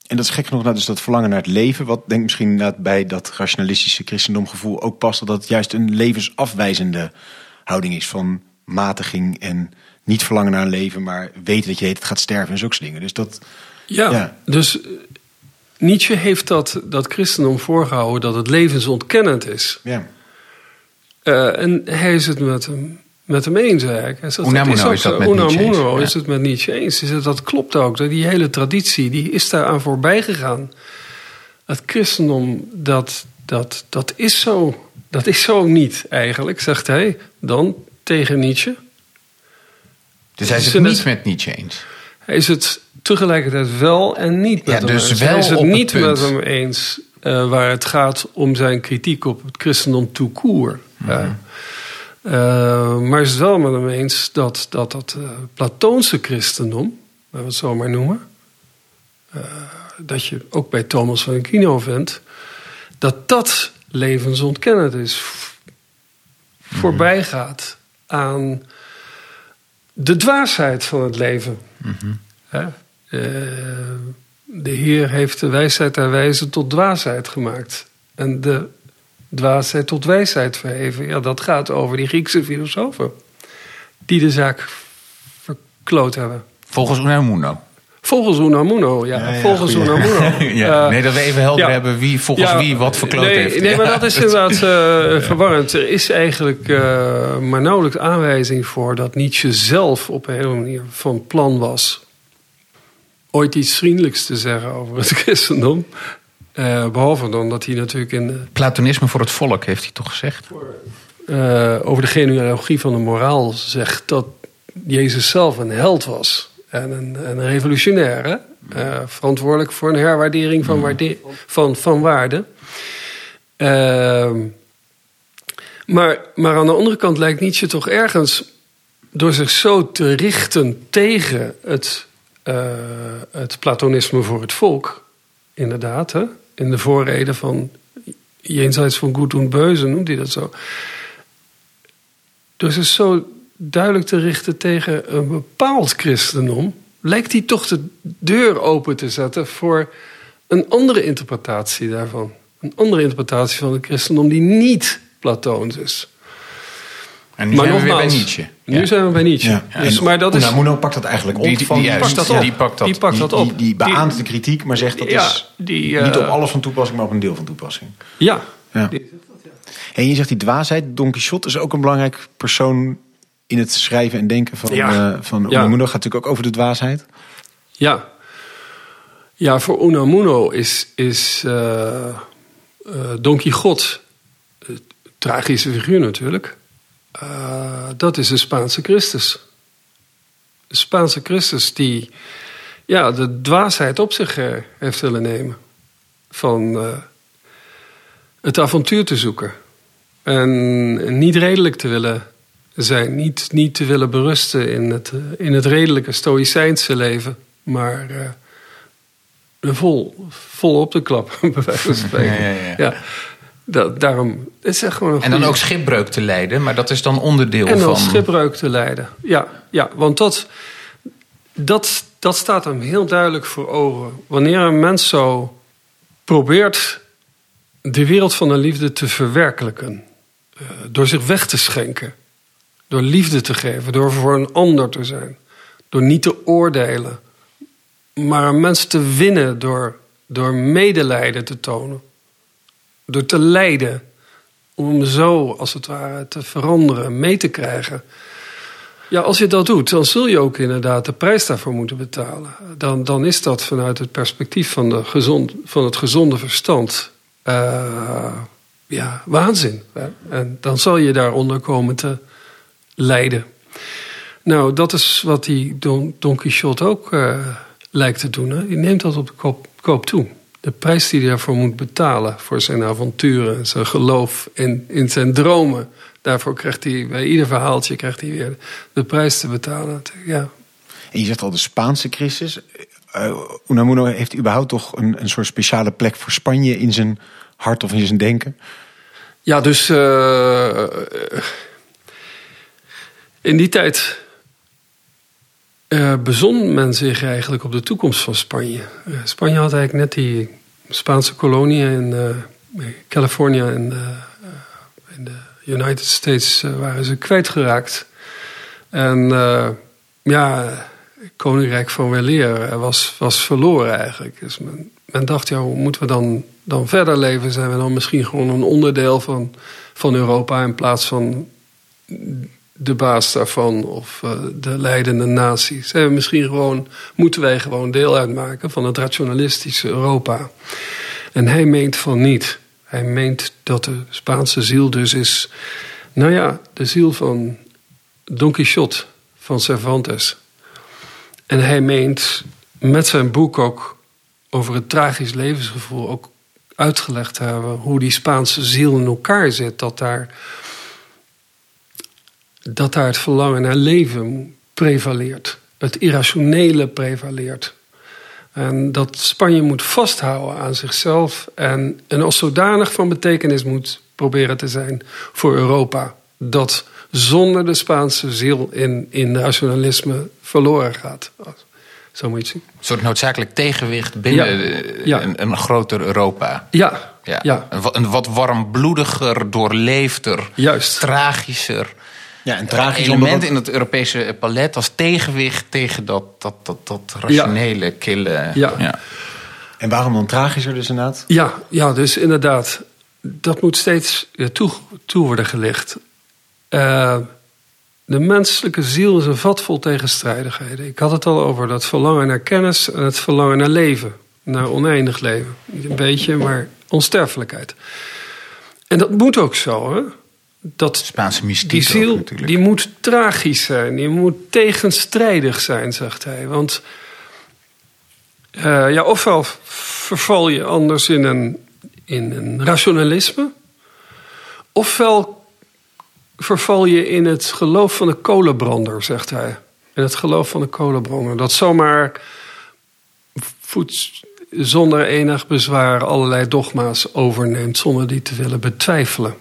En dat is gek genoeg, nou, dus dat verlangen naar het leven, wat denk ik misschien bij dat rationalistische christendomgevoel ook past, dat dat juist een levensafwijzende houding is van matiging en niet verlangen naar een leven, maar weten dat je het gaat sterven en zulke dingen. Dus dat, Ja, Ja. dus eh, Nietzsche heeft dat, dat christendom voorgehouden dat het levensontkennend is. ja. Eh, en hij is het met hem, met hem eens eigenlijk. Hij zegt, Unamuno ook is dat met Nietzsche Unamuno eens, is het met Nietzsche eens. Hij zegt, dat klopt ook. Die hele traditie die is daaraan voorbij gegaan. Het christendom, dat, dat, dat, is zo, dat is zo niet eigenlijk, zegt hij dan tegen Nietzsche. Dus hij het het niet net- met Nietzsche eens. Hij is het tegelijkertijd wel en niet met Ja, hem dus eens. wel Hij is het het niet met hem eens eh, waar het gaat om zijn kritiek op het christendom tout court. Mhm. Ja. Eh, maar is het wel met hem eens dat dat, dat eh, Platoonse christendom, laten we het zo maar noemen, dat je ook bij Thomas van Aquino vindt, dat dat levensontkennend is. v- Voorbij gaat aan de dwaasheid van het leven. Hè? Eh, de Heer heeft de wijsheid der wijzen tot dwaasheid gemaakt. En de dwaasheid tot wijsheid verheven. Ja, dat gaat over die Griekse filosofen. Die de zaak verkloot hebben. Volgens Unamuno. Volgens Unamuno, ja. Ja, ja, volgens goeie. Unamuno. ja, Eh, nee, dat we even helder ja. hebben wie volgens Ja, wie wat verkloot nee, heeft. Nee, Ja. maar dat is inderdaad eh, verwarrend. Er is eigenlijk eh, maar nauwelijks aanwijzing voor dat Nietzsche zelf op een hele manier van plan was ooit iets vriendelijks te zeggen over het christendom. Eh, behalve dan dat hij natuurlijk in de, Platonisme voor het volk, heeft hij toch gezegd? eh, over de genealogie van de moraal zegt dat Jezus zelf een held was. En een, en een revolutionair. hè? Eh, verantwoordelijk voor een herwaardering van, waarde, van, van waarde. Ehm, maar, maar aan de andere kant lijkt Nietzsche toch ergens door zich zo te richten tegen het, eh, het platonisme voor het volk. Inderdaad, hè? in de voorreden van jenseits van goed en beuze noemt hij dat zo. Door zich zo duidelijk te richten tegen een bepaald christendom, lijkt hij toch de deur open te zetten voor een andere interpretatie daarvan. Een andere interpretatie van het christendom die niet Platoons is. En nu zijn we weer bij Nietzsche. Nu Ja. zijn we bij Nietzsche. Ja. Dus, maar dat is, Unamuno pakt dat eigenlijk op Die- die- van... die pakt dat Ja, op. die pakt dat. Die pakt die, dat op. die, die beaamt de kritiek, maar zegt dat Ja, is die, eh, niet op alles van toepassing, maar op een deel van toepassing. Ja, Ja. En je zegt die dwaasheid, Don Quixote is ook een belangrijk persoon in het schrijven en denken van, Ja. eh, van. Unamuno. Gaat natuurlijk ook over de dwaasheid. Ja. Ja, voor Unamuno is, is eh, eh, Don Quixote, een tragische figuur natuurlijk, dat is de Spaanse Christus. De Spaanse Christus die ja, de dwaasheid op zich heeft willen nemen. Van het avontuur te zoeken. En niet redelijk te willen zijn. Niet, niet te willen berusten in het, eh, in het redelijke stoïcijnse leven. Maar eh, er vol, vol op de klap, bij wijze van spreken. Ja, ja, ja. dat, daarom, het is echt gewoon een En dan ook schipbreuk te leiden, maar dat is dan onderdeel en dan van. schipbreuk te leiden. Ja, ja want dat, dat, dat staat hem heel duidelijk voor ogen. Wanneer een mens zo probeert de wereld van de liefde te verwerkelijken, uh, door zich weg te schenken, door liefde te geven, door voor een ander te zijn, door niet te oordelen, maar een mens te winnen door, door medelijden te tonen, door te lijden, om zo als het ware te veranderen, mee te krijgen. Ja, als je dat doet, dan zul je ook inderdaad de prijs daarvoor moeten betalen. Dan, dan is dat vanuit het perspectief van, de gezond, van het gezonde verstand uh, ja, waanzin. En dan zal je daaronder komen te lijden. Nou, dat is wat die Don, Don Quixote ook uh, lijkt te doen. Hè? Die neemt dat op de koop, koop toe. De prijs die hij daarvoor moet betalen voor zijn avonturen, zijn geloof in, in zijn dromen. Daarvoor krijgt hij bij ieder verhaaltje krijgt hij weer de prijs te betalen. Ja. En je zegt al de Spaanse crisis. Uh, Unamuno heeft überhaupt toch een, een soort speciale plek voor Spanje in zijn hart of in zijn denken? Ja, dus uh, in die tijd uh, bezon men zich eigenlijk op de toekomst van Spanje. Spanje had eigenlijk net die Spaanse koloniën in Californië en in de United States waren ze kwijtgeraakt. En ja, Koninkrijk van Weleer was, was verloren eigenlijk. Dus men, men dacht, ja, moeten we dan, dan verder leven? Zijn we dan misschien gewoon een onderdeel van, van Europa in plaats van de baas daarvan of uh, de leidende natie? Zijn we misschien gewoon, moeten wij gewoon deel uitmaken van het rationalistische Europa? En hij meent van niet. Hij meent dat de Spaanse ziel dus is, nou ja, de ziel van Don Quixote van Cervantes. En hij meent met zijn boek ook over het tragisch levensgevoel ook uitgelegd te hebben hoe die Spaanse ziel in elkaar zit. Dat daar, dat daar het verlangen naar leven prevaleert. Het irrationele prevaleert. En dat Spanje moet vasthouden aan zichzelf en, en als zodanig van betekenis moet proberen te zijn voor Europa. Dat zonder de Spaanse ziel in, in nationalisme verloren gaat. Zo moet je het zien. Een soort noodzakelijk tegenwicht binnen ja. Een, een, groter Europa. Ja. ja. ja. Een, wat warmbloediger, doorleefder, Juist. tragischer. Ja, een tragisch element in het Europese palet als tegenwicht tegen dat, dat, dat, dat rationele, ja. kille. Ja. ja. En waarom dan tragischer dus inderdaad? Ja, ja dus inderdaad. Dat moet steeds toe, toe worden gelicht. Uh, de menselijke ziel is een vat vol tegenstrijdigheden. Ik had het al over dat verlangen naar kennis en het verlangen naar leven. Naar oneindig leven. Niet een beetje, maar onsterfelijkheid. En dat moet ook zo, hè? Dat Spaanse mystiek die ziel ook, die moet tragisch zijn, die moet tegenstrijdig zijn, zegt hij. Want uh, ja, ofwel verval je anders in een, in een rationalisme, ofwel verval je in het geloof van de kolenbrander, zegt hij. In het geloof van de kolenbrander. Dat zomaar zonder enig bezwaar allerlei dogma's overneemt zonder die te willen betwijfelen.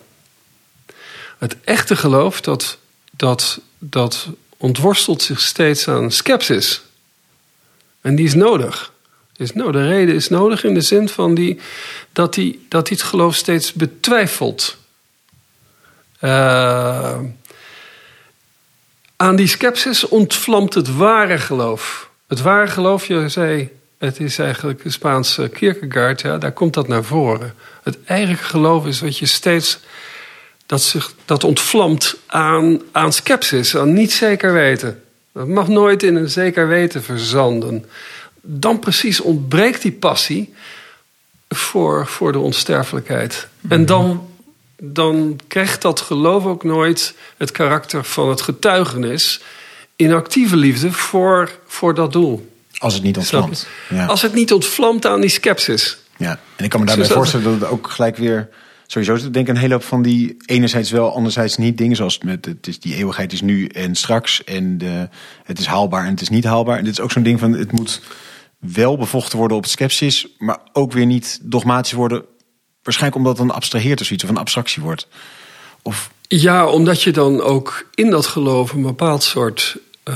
Het echte geloof dat, dat, dat ontworstelt zich steeds aan sceptisch. En die is nodig. Is nou, de reden is nodig in de zin van die, dat die, dat die het geloof steeds betwijfelt. Uh, aan die skepsis ontvlamt het ware geloof. Het ware geloof, je zei, het is eigenlijk de Spaanse Kierkegaard, ja, daar komt dat naar voren. Het eigenlijke geloof is wat je steeds, dat, zich, dat ontvlamt aan, aan skepsis, aan niet zeker weten. Dat mag nooit in een zeker weten verzanden. Dan precies ontbreekt die passie voor, voor de onsterfelijkheid. En dan dan krijgt dat geloof ook nooit het karakter van het getuigenis in actieve liefde voor, voor dat doel. Als het niet ontvlamt. Ja. Als het niet ontvlamt aan die sceptisch. Ja, en ik kan me daarbij voorstellen dat het ook gelijk weer sowieso denk ik een hele hoop van die enerzijds wel, anderzijds niet dingen zoals met het is die eeuwigheid is nu en straks en de, het is haalbaar en het is niet haalbaar. En dit is ook zo'n ding van het moet wel bevochten worden op het skepsis, maar ook weer niet dogmatisch worden Waarschijnlijk omdat het dan abstraheert of zoiets, of een abstractie wordt. Of... Ja, omdat je dan ook in dat geloof een bepaald soort uh,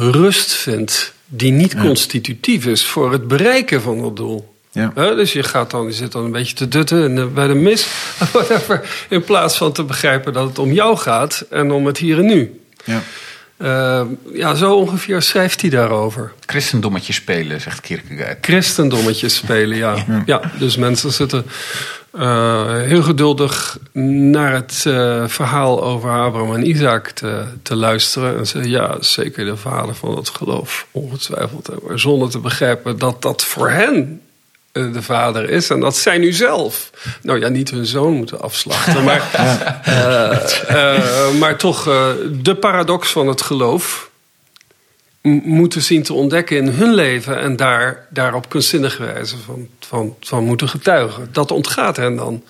rust vindt die niet constitutief is voor het bereiken van dat doel. Ja. Dus je, gaat dan, je zit dan een beetje te dutten en, eh, bij de mis. Whatever, in plaats van te begrijpen dat het om jou gaat en om het hier en nu. Ja. Eh, ja, zo ongeveer schrijft hij daarover. Christendommetje spelen, zegt Kierkegaard. Christendommetjes spelen, ja. ja. dus mensen zitten eh, heel geduldig naar het eh, verhaal over Abraham en Isaac te, te luisteren. En zeggen, ja, zeker de vader van het geloof, ongetwijfeld. Maar zonder te begrijpen dat dat voor hen de vader is. En dat zij nu zelf, nou ja, niet hun zoon moeten afslachten. Maar, eh, eh, maar toch eh, de paradox van het geloof moeten zien te ontdekken in hun leven. En daar, daar op kunstzinnige wijze van, van, van moeten getuigen. Dat ontgaat hen dan.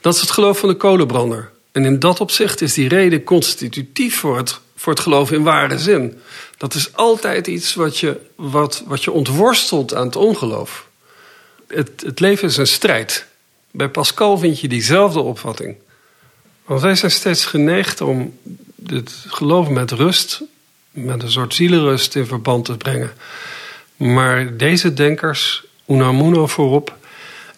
Dat is het geloof van de kolenbrander. En in dat opzicht is die reden constitutief voor het, voor het geloof in ware zin. Dat is altijd iets wat je, wat, wat je ontworstelt aan het ongeloof het, het leven is een strijd. Bij Pascal vind je diezelfde opvatting. Want wij zijn steeds geneigd om het geloof met rust, met een soort zielenrust in verband te brengen. Maar deze denkers, Unamuno voorop,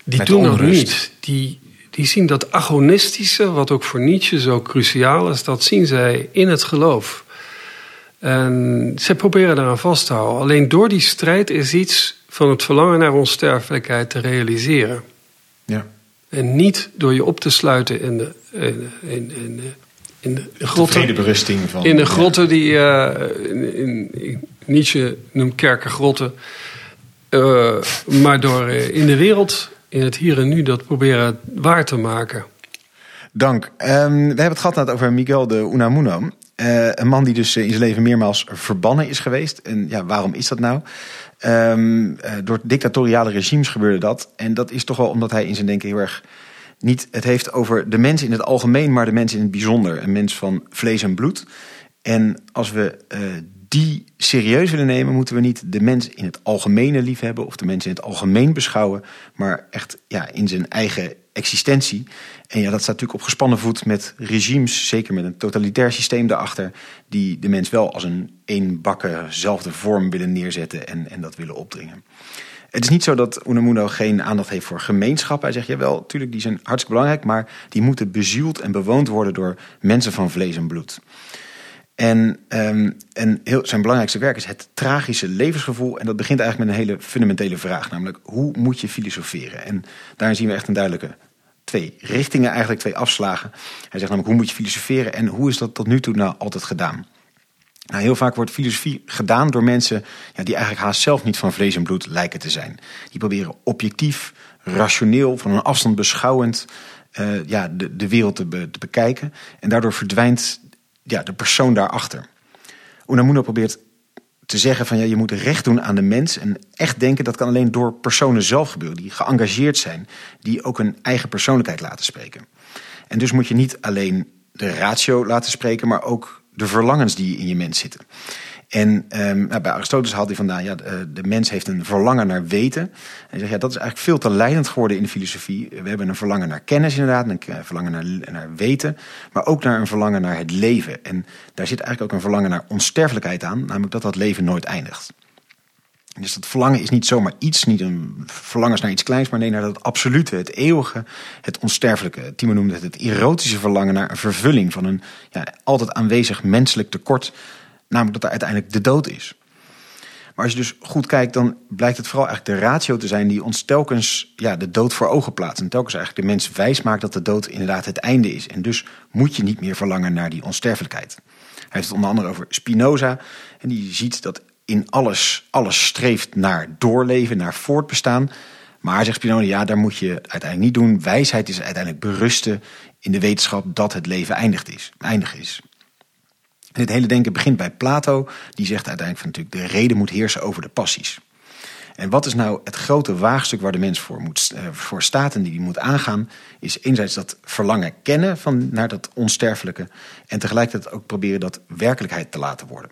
die Met doen dat niet. Die, die zien dat agonistische, wat ook voor Nietzsche zo cruciaal is, dat zien zij in het geloof. En zij proberen daaraan vast te houden. Alleen door die strijd is iets van het verlangen naar onsterfelijkheid te realiseren. Ja. En niet door je op te sluiten in de, in, in, in de, in de grotten. Vredeberusting van. In de grotten die eh, in, Nietzsche noemt kerkergrotten. Eh, maar door eh, in de wereld, in het hier en nu, dat proberen waar te maken. Dank. Ehm, we hebben het gehad net over Miguel de Unamuno. Eh, een man die dus eh, in zijn leven meermaals verbannen is geweest. En ja, waarom is dat nou? Ehm, eh, door dictatoriale regimes gebeurde dat. En dat is toch wel omdat hij in zijn denken heel erg niet het heeft over de mens in het algemeen, maar de mens in het bijzonder. Een mens van vlees en bloed. En als we die serieus willen nemen, moeten we niet de mens in het algemene liefhebben of de mens in het algemeen beschouwen, maar echt ja, in zijn eigen existentie. En ja, dat staat natuurlijk op gespannen voet met regimes, zeker met een totalitair systeem daarachter, die de mens wel als een eenbakkenzelfde vorm willen neerzetten en, en dat willen opdringen. Het is niet zo dat Unamuno geen aandacht heeft voor gemeenschappen. Hij zegt, jawel, natuurlijk, die zijn hartstikke belangrijk... maar die moeten bezield en bewoond worden door mensen van vlees en bloed. En, ehm, en heel, zijn belangrijkste werk is het tragische levensgevoel. En dat begint eigenlijk met een hele fundamentele vraag. Namelijk, hoe moet je filosoferen? En daarin zien we echt een duidelijke twee richtingen, eigenlijk twee afslagen. Hij zegt namelijk, hoe moet je filosoferen? En hoe is dat tot nu toe nou altijd gedaan? Nou, heel vaak wordt filosofie gedaan door mensen ja, die eigenlijk haast zelf niet van vlees en bloed lijken te zijn. Die proberen objectief, rationeel, van een afstand beschouwend eh, ja, de, de wereld te, te bekijken. En daardoor verdwijnt ja, de persoon daarachter. Unamuno probeert te zeggen van ja, je moet recht doen aan de mens. En echt denken, dat kan alleen door personen zelf gebeuren. Die geëngageerd zijn. Die ook een eigen persoonlijkheid laten spreken. En dus moet je niet alleen de ratio laten spreken, maar ook de verlangens die in je mens zitten. En ehm, nou, bij Aristoteles haalt hij vandaan, ja, de, de mens heeft een verlangen naar weten. En hij zegt, ja, dat is eigenlijk veel te leidend geworden in de filosofie. We hebben een verlangen naar kennis inderdaad, een verlangen naar, naar weten, maar ook naar een verlangen naar het leven. En daar zit eigenlijk ook een verlangen naar onsterfelijkheid aan, namelijk dat dat leven nooit eindigt. Dus dat verlangen is niet zomaar iets, niet een verlangen naar iets kleins, maar nee, naar dat absolute, het eeuwige, het onsterfelijke. Timo noemde het het erotische verlangen naar een vervulling van een ja, altijd aanwezig menselijk tekort, namelijk dat er uiteindelijk de dood is. Maar als je dus goed kijkt, dan blijkt het vooral eigenlijk de ratio te zijn die ons telkens ja, de dood voor ogen plaatst. En telkens eigenlijk de mens wijs maakt dat de dood inderdaad het einde is. En dus moet je niet meer verlangen naar die onsterfelijkheid. Hij heeft het onder andere over Spinoza. En die ziet dat in alles, alles streeft naar doorleven, naar voortbestaan. Maar zegt Spinoza, ja, daar moet je uiteindelijk niet doen. Wijsheid is uiteindelijk berusten in de wetenschap dat het leven eindigd is, eindig is. Dit hele denken begint bij Plato. Die zegt uiteindelijk van natuurlijk de reden moet heersen over de passies. En wat is nou het grote waagstuk waar de mens voor, moet, eh, voor staat en die die moet aangaan? Is enerzijds dat verlangen kennen van, naar dat onsterfelijke. En tegelijkertijd ook proberen dat werkelijkheid te laten worden.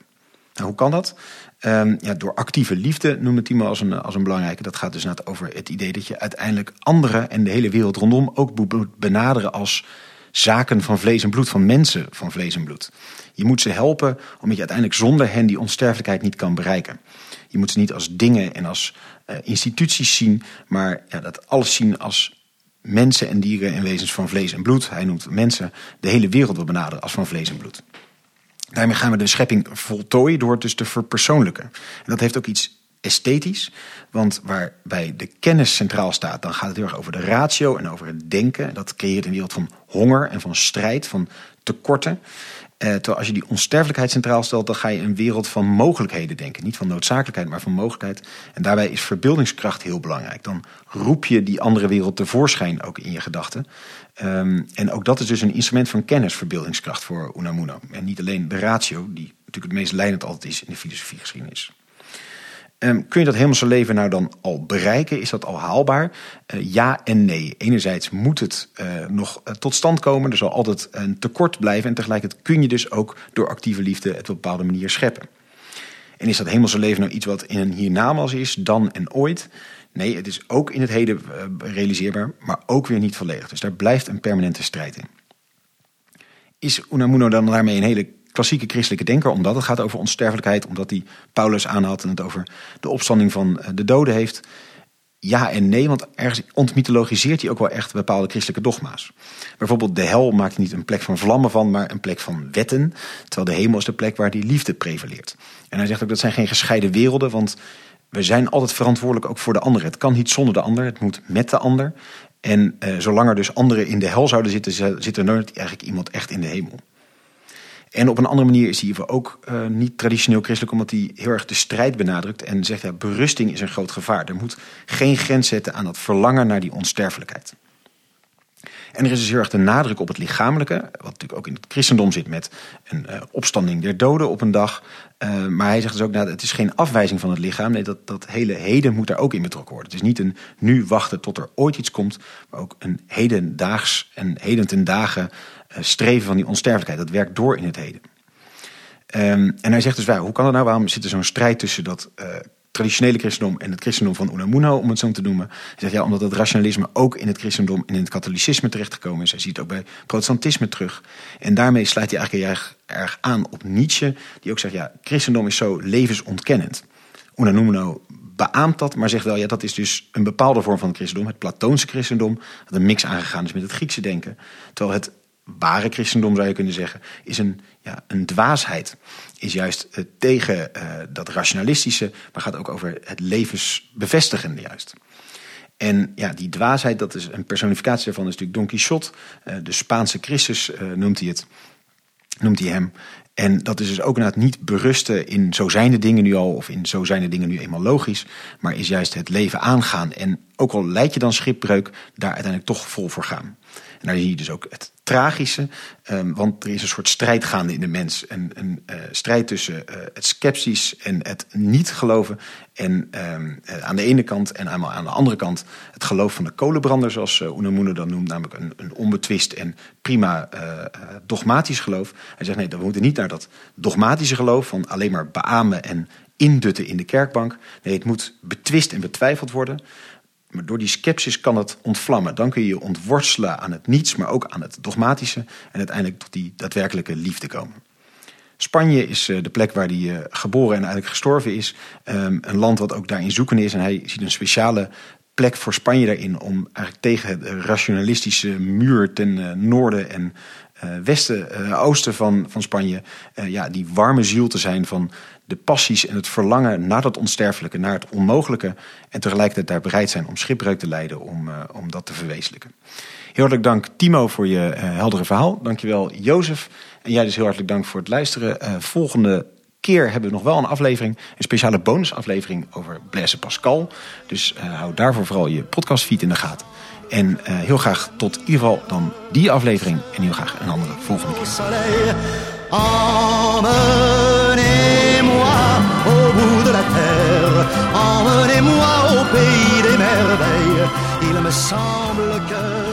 Nou, hoe kan dat? Ehm, ja, door actieve liefde noemde Timo als een, als een belangrijke. Dat gaat dus net over het idee dat je uiteindelijk anderen en de hele wereld rondom ook moet benaderen als zaken van vlees en bloed, van mensen van vlees en bloed. Je moet ze helpen omdat je uiteindelijk zonder hen die onsterfelijkheid niet kan bereiken. Je moet ze niet als dingen en als uh, instituties zien, maar ja, dat alles zien als mensen en dieren en wezens van vlees en bloed. Hij noemt mensen de hele wereld wil benaderen als van vlees en bloed. Daarmee gaan we de schepping voltooien door het dus te verpersoonlijken. En dat heeft ook iets esthetisch. Want waarbij de kennis centraal staat, dan gaat het heel erg over de ratio en over het denken. Dat creëert een wereld van honger en van strijd, van tekorten. Eh, terwijl als je die onsterfelijkheid centraal stelt, dan ga je een wereld van mogelijkheden denken. Niet van noodzakelijkheid, maar van mogelijkheid. En daarbij is verbeeldingskracht heel belangrijk. Dan roep je die andere wereld tevoorschijn ook in je gedachten. Um, en ook dat is dus een instrument van kennis, verbeeldingskracht voor Unamuno. En niet alleen de ratio, die natuurlijk het meest leidend altijd is in de filosofiegeschiedenis. Um, kun je dat hemelse leven nou dan al bereiken? Is dat al haalbaar? Uh, ja en nee. Enerzijds moet het uh, nog uh, tot stand komen. Er zal altijd een tekort blijven. En tegelijkertijd kun je dus ook door actieve liefde het op een bepaalde manier scheppen. En is dat hemelse leven nou iets wat in een hiernamaals is, dan en ooit? Nee, het is ook in het heden realiseerbaar, maar ook weer niet volledig. Dus daar blijft een permanente strijd in. Is Unamuno dan daarmee een hele klassieke christelijke denker, omdat het gaat over onsterfelijkheid, omdat hij Paulus aanhaalt en het over de opstanding van eh, de doden heeft. Ja en nee, want ergens ontmythologiseert hij ook wel echt bepaalde christelijke dogma's. Bijvoorbeeld de hel maakt niet een plek van vlammen van, maar een plek van wetten. Terwijl de hemel is de plek waar die liefde prevaleert. En hij zegt ook dat zijn geen gescheiden werelden, want we zijn altijd verantwoordelijk ook voor de ander. Het kan niet zonder de ander, het moet met de ander. En eh, zolang er dus anderen in de hel zouden zitten, zit er nooit eigenlijk iemand echt in de hemel. En op een andere manier is hij ook uh, niet traditioneel christelijk, omdat hij heel erg de strijd benadrukt en zegt: ja, berusting is een groot gevaar. Er moet geen grens zetten aan dat verlangen naar die onsterfelijkheid. En er is dus heel erg de nadruk op het lichamelijke, wat natuurlijk ook in het christendom zit met een uh, opstanding der doden op een dag. Uh, maar hij zegt dus ook, nou, het is geen afwijzing van het lichaam. Nee, dat, dat hele heden moet daar ook in betrokken worden. Het is niet een nu wachten tot er ooit iets komt, maar ook een hedendaags en heden ten dagen streven van die onsterfelijkheid. Dat werkt door in het heden. Um, en hij zegt dus, hoe kan dat nou? Waarom zit er zo'n strijd tussen dat traditionele christendom en het christendom van Unamuno, om het zo te noemen. Hij zegt ja, omdat het rationalisme ook in het christendom en in het katholicisme terechtgekomen is. Hij ziet het ook bij protestantisme terug. En daarmee sluit hij eigenlijk erg, erg aan op Nietzsche, die ook zegt ja, christendom is zo levensontkennend. Unamuno beaamt dat, maar zegt wel ja, dat is dus een bepaalde vorm van het christendom, het Platoonse christendom, dat een mix aangegaan is met het Griekse denken. Terwijl het ware christendom, zou je kunnen zeggen, is een, ja, een dwaasheid. Is juist uh, tegen uh, dat rationalistische, maar gaat ook over het levensbevestigende juist. En ja, die dwaasheid, dat is een personificatie daarvan, is natuurlijk Don Quixote. Uh, de Spaanse Christus noemt hij het. Noemt hij hem. En dat is dus ook inderdaad niet berusten in zo zijn de dingen nu al, of in zo zijn de dingen nu eenmaal logisch, maar is juist het leven aangaan. En ook al leid je dan schipbreuk, daar uiteindelijk toch vol voor gaan. En daar zie je dus ook het tragische, um, want er is een soort strijd gaande in de mens. Een, een uh, strijd tussen uh, het sceptisch en het niet geloven. En um, uh, aan de ene kant en aan de andere kant het geloof van de kolenbrander, zoals uh, Unamuno dan noemt, namelijk een, een onbetwist en prima dogmatisch geloof. Hij zegt nee, we moeten niet naar dat dogmatische geloof van alleen maar beamen en indutten in de kerkbank. Nee, het moet betwist en betwijfeld worden. Maar door die sceptisch kan het ontvlammen. Dan kun je je ontworstelen aan het niets, maar ook aan het dogmatische. En uiteindelijk tot die daadwerkelijke liefde komen. Spanje is eh, de plek waar hij eh, geboren en eigenlijk gestorven is. Ehm, een land wat ook daarin zoeken is. En hij ziet een speciale plek voor Spanje daarin om eigenlijk tegen de rationalistische muur ten eh, noorden en westen, oosten van, van Spanje, ja, die warme ziel te zijn van de passies en het verlangen naar dat onsterfelijke, naar het onmogelijke. En tegelijkertijd daar bereid zijn om schipbreuk te leiden om, uh, om dat te verwezenlijken. Heel hartelijk dank Timo voor je uh, heldere verhaal. Dankjewel Jozef. En jij dus heel hartelijk dank voor het luisteren. Uh, volgende keer hebben we nog wel een aflevering, een speciale bonusaflevering over Blaise Pascal. Dus hou daarvoor vooral je podcastfeed in de gaten. En heel graag tot in ieder geval dan die aflevering en heel graag een andere volgende keer. De la terre. Emmenez-moi au pays des merveilles. Il me semble que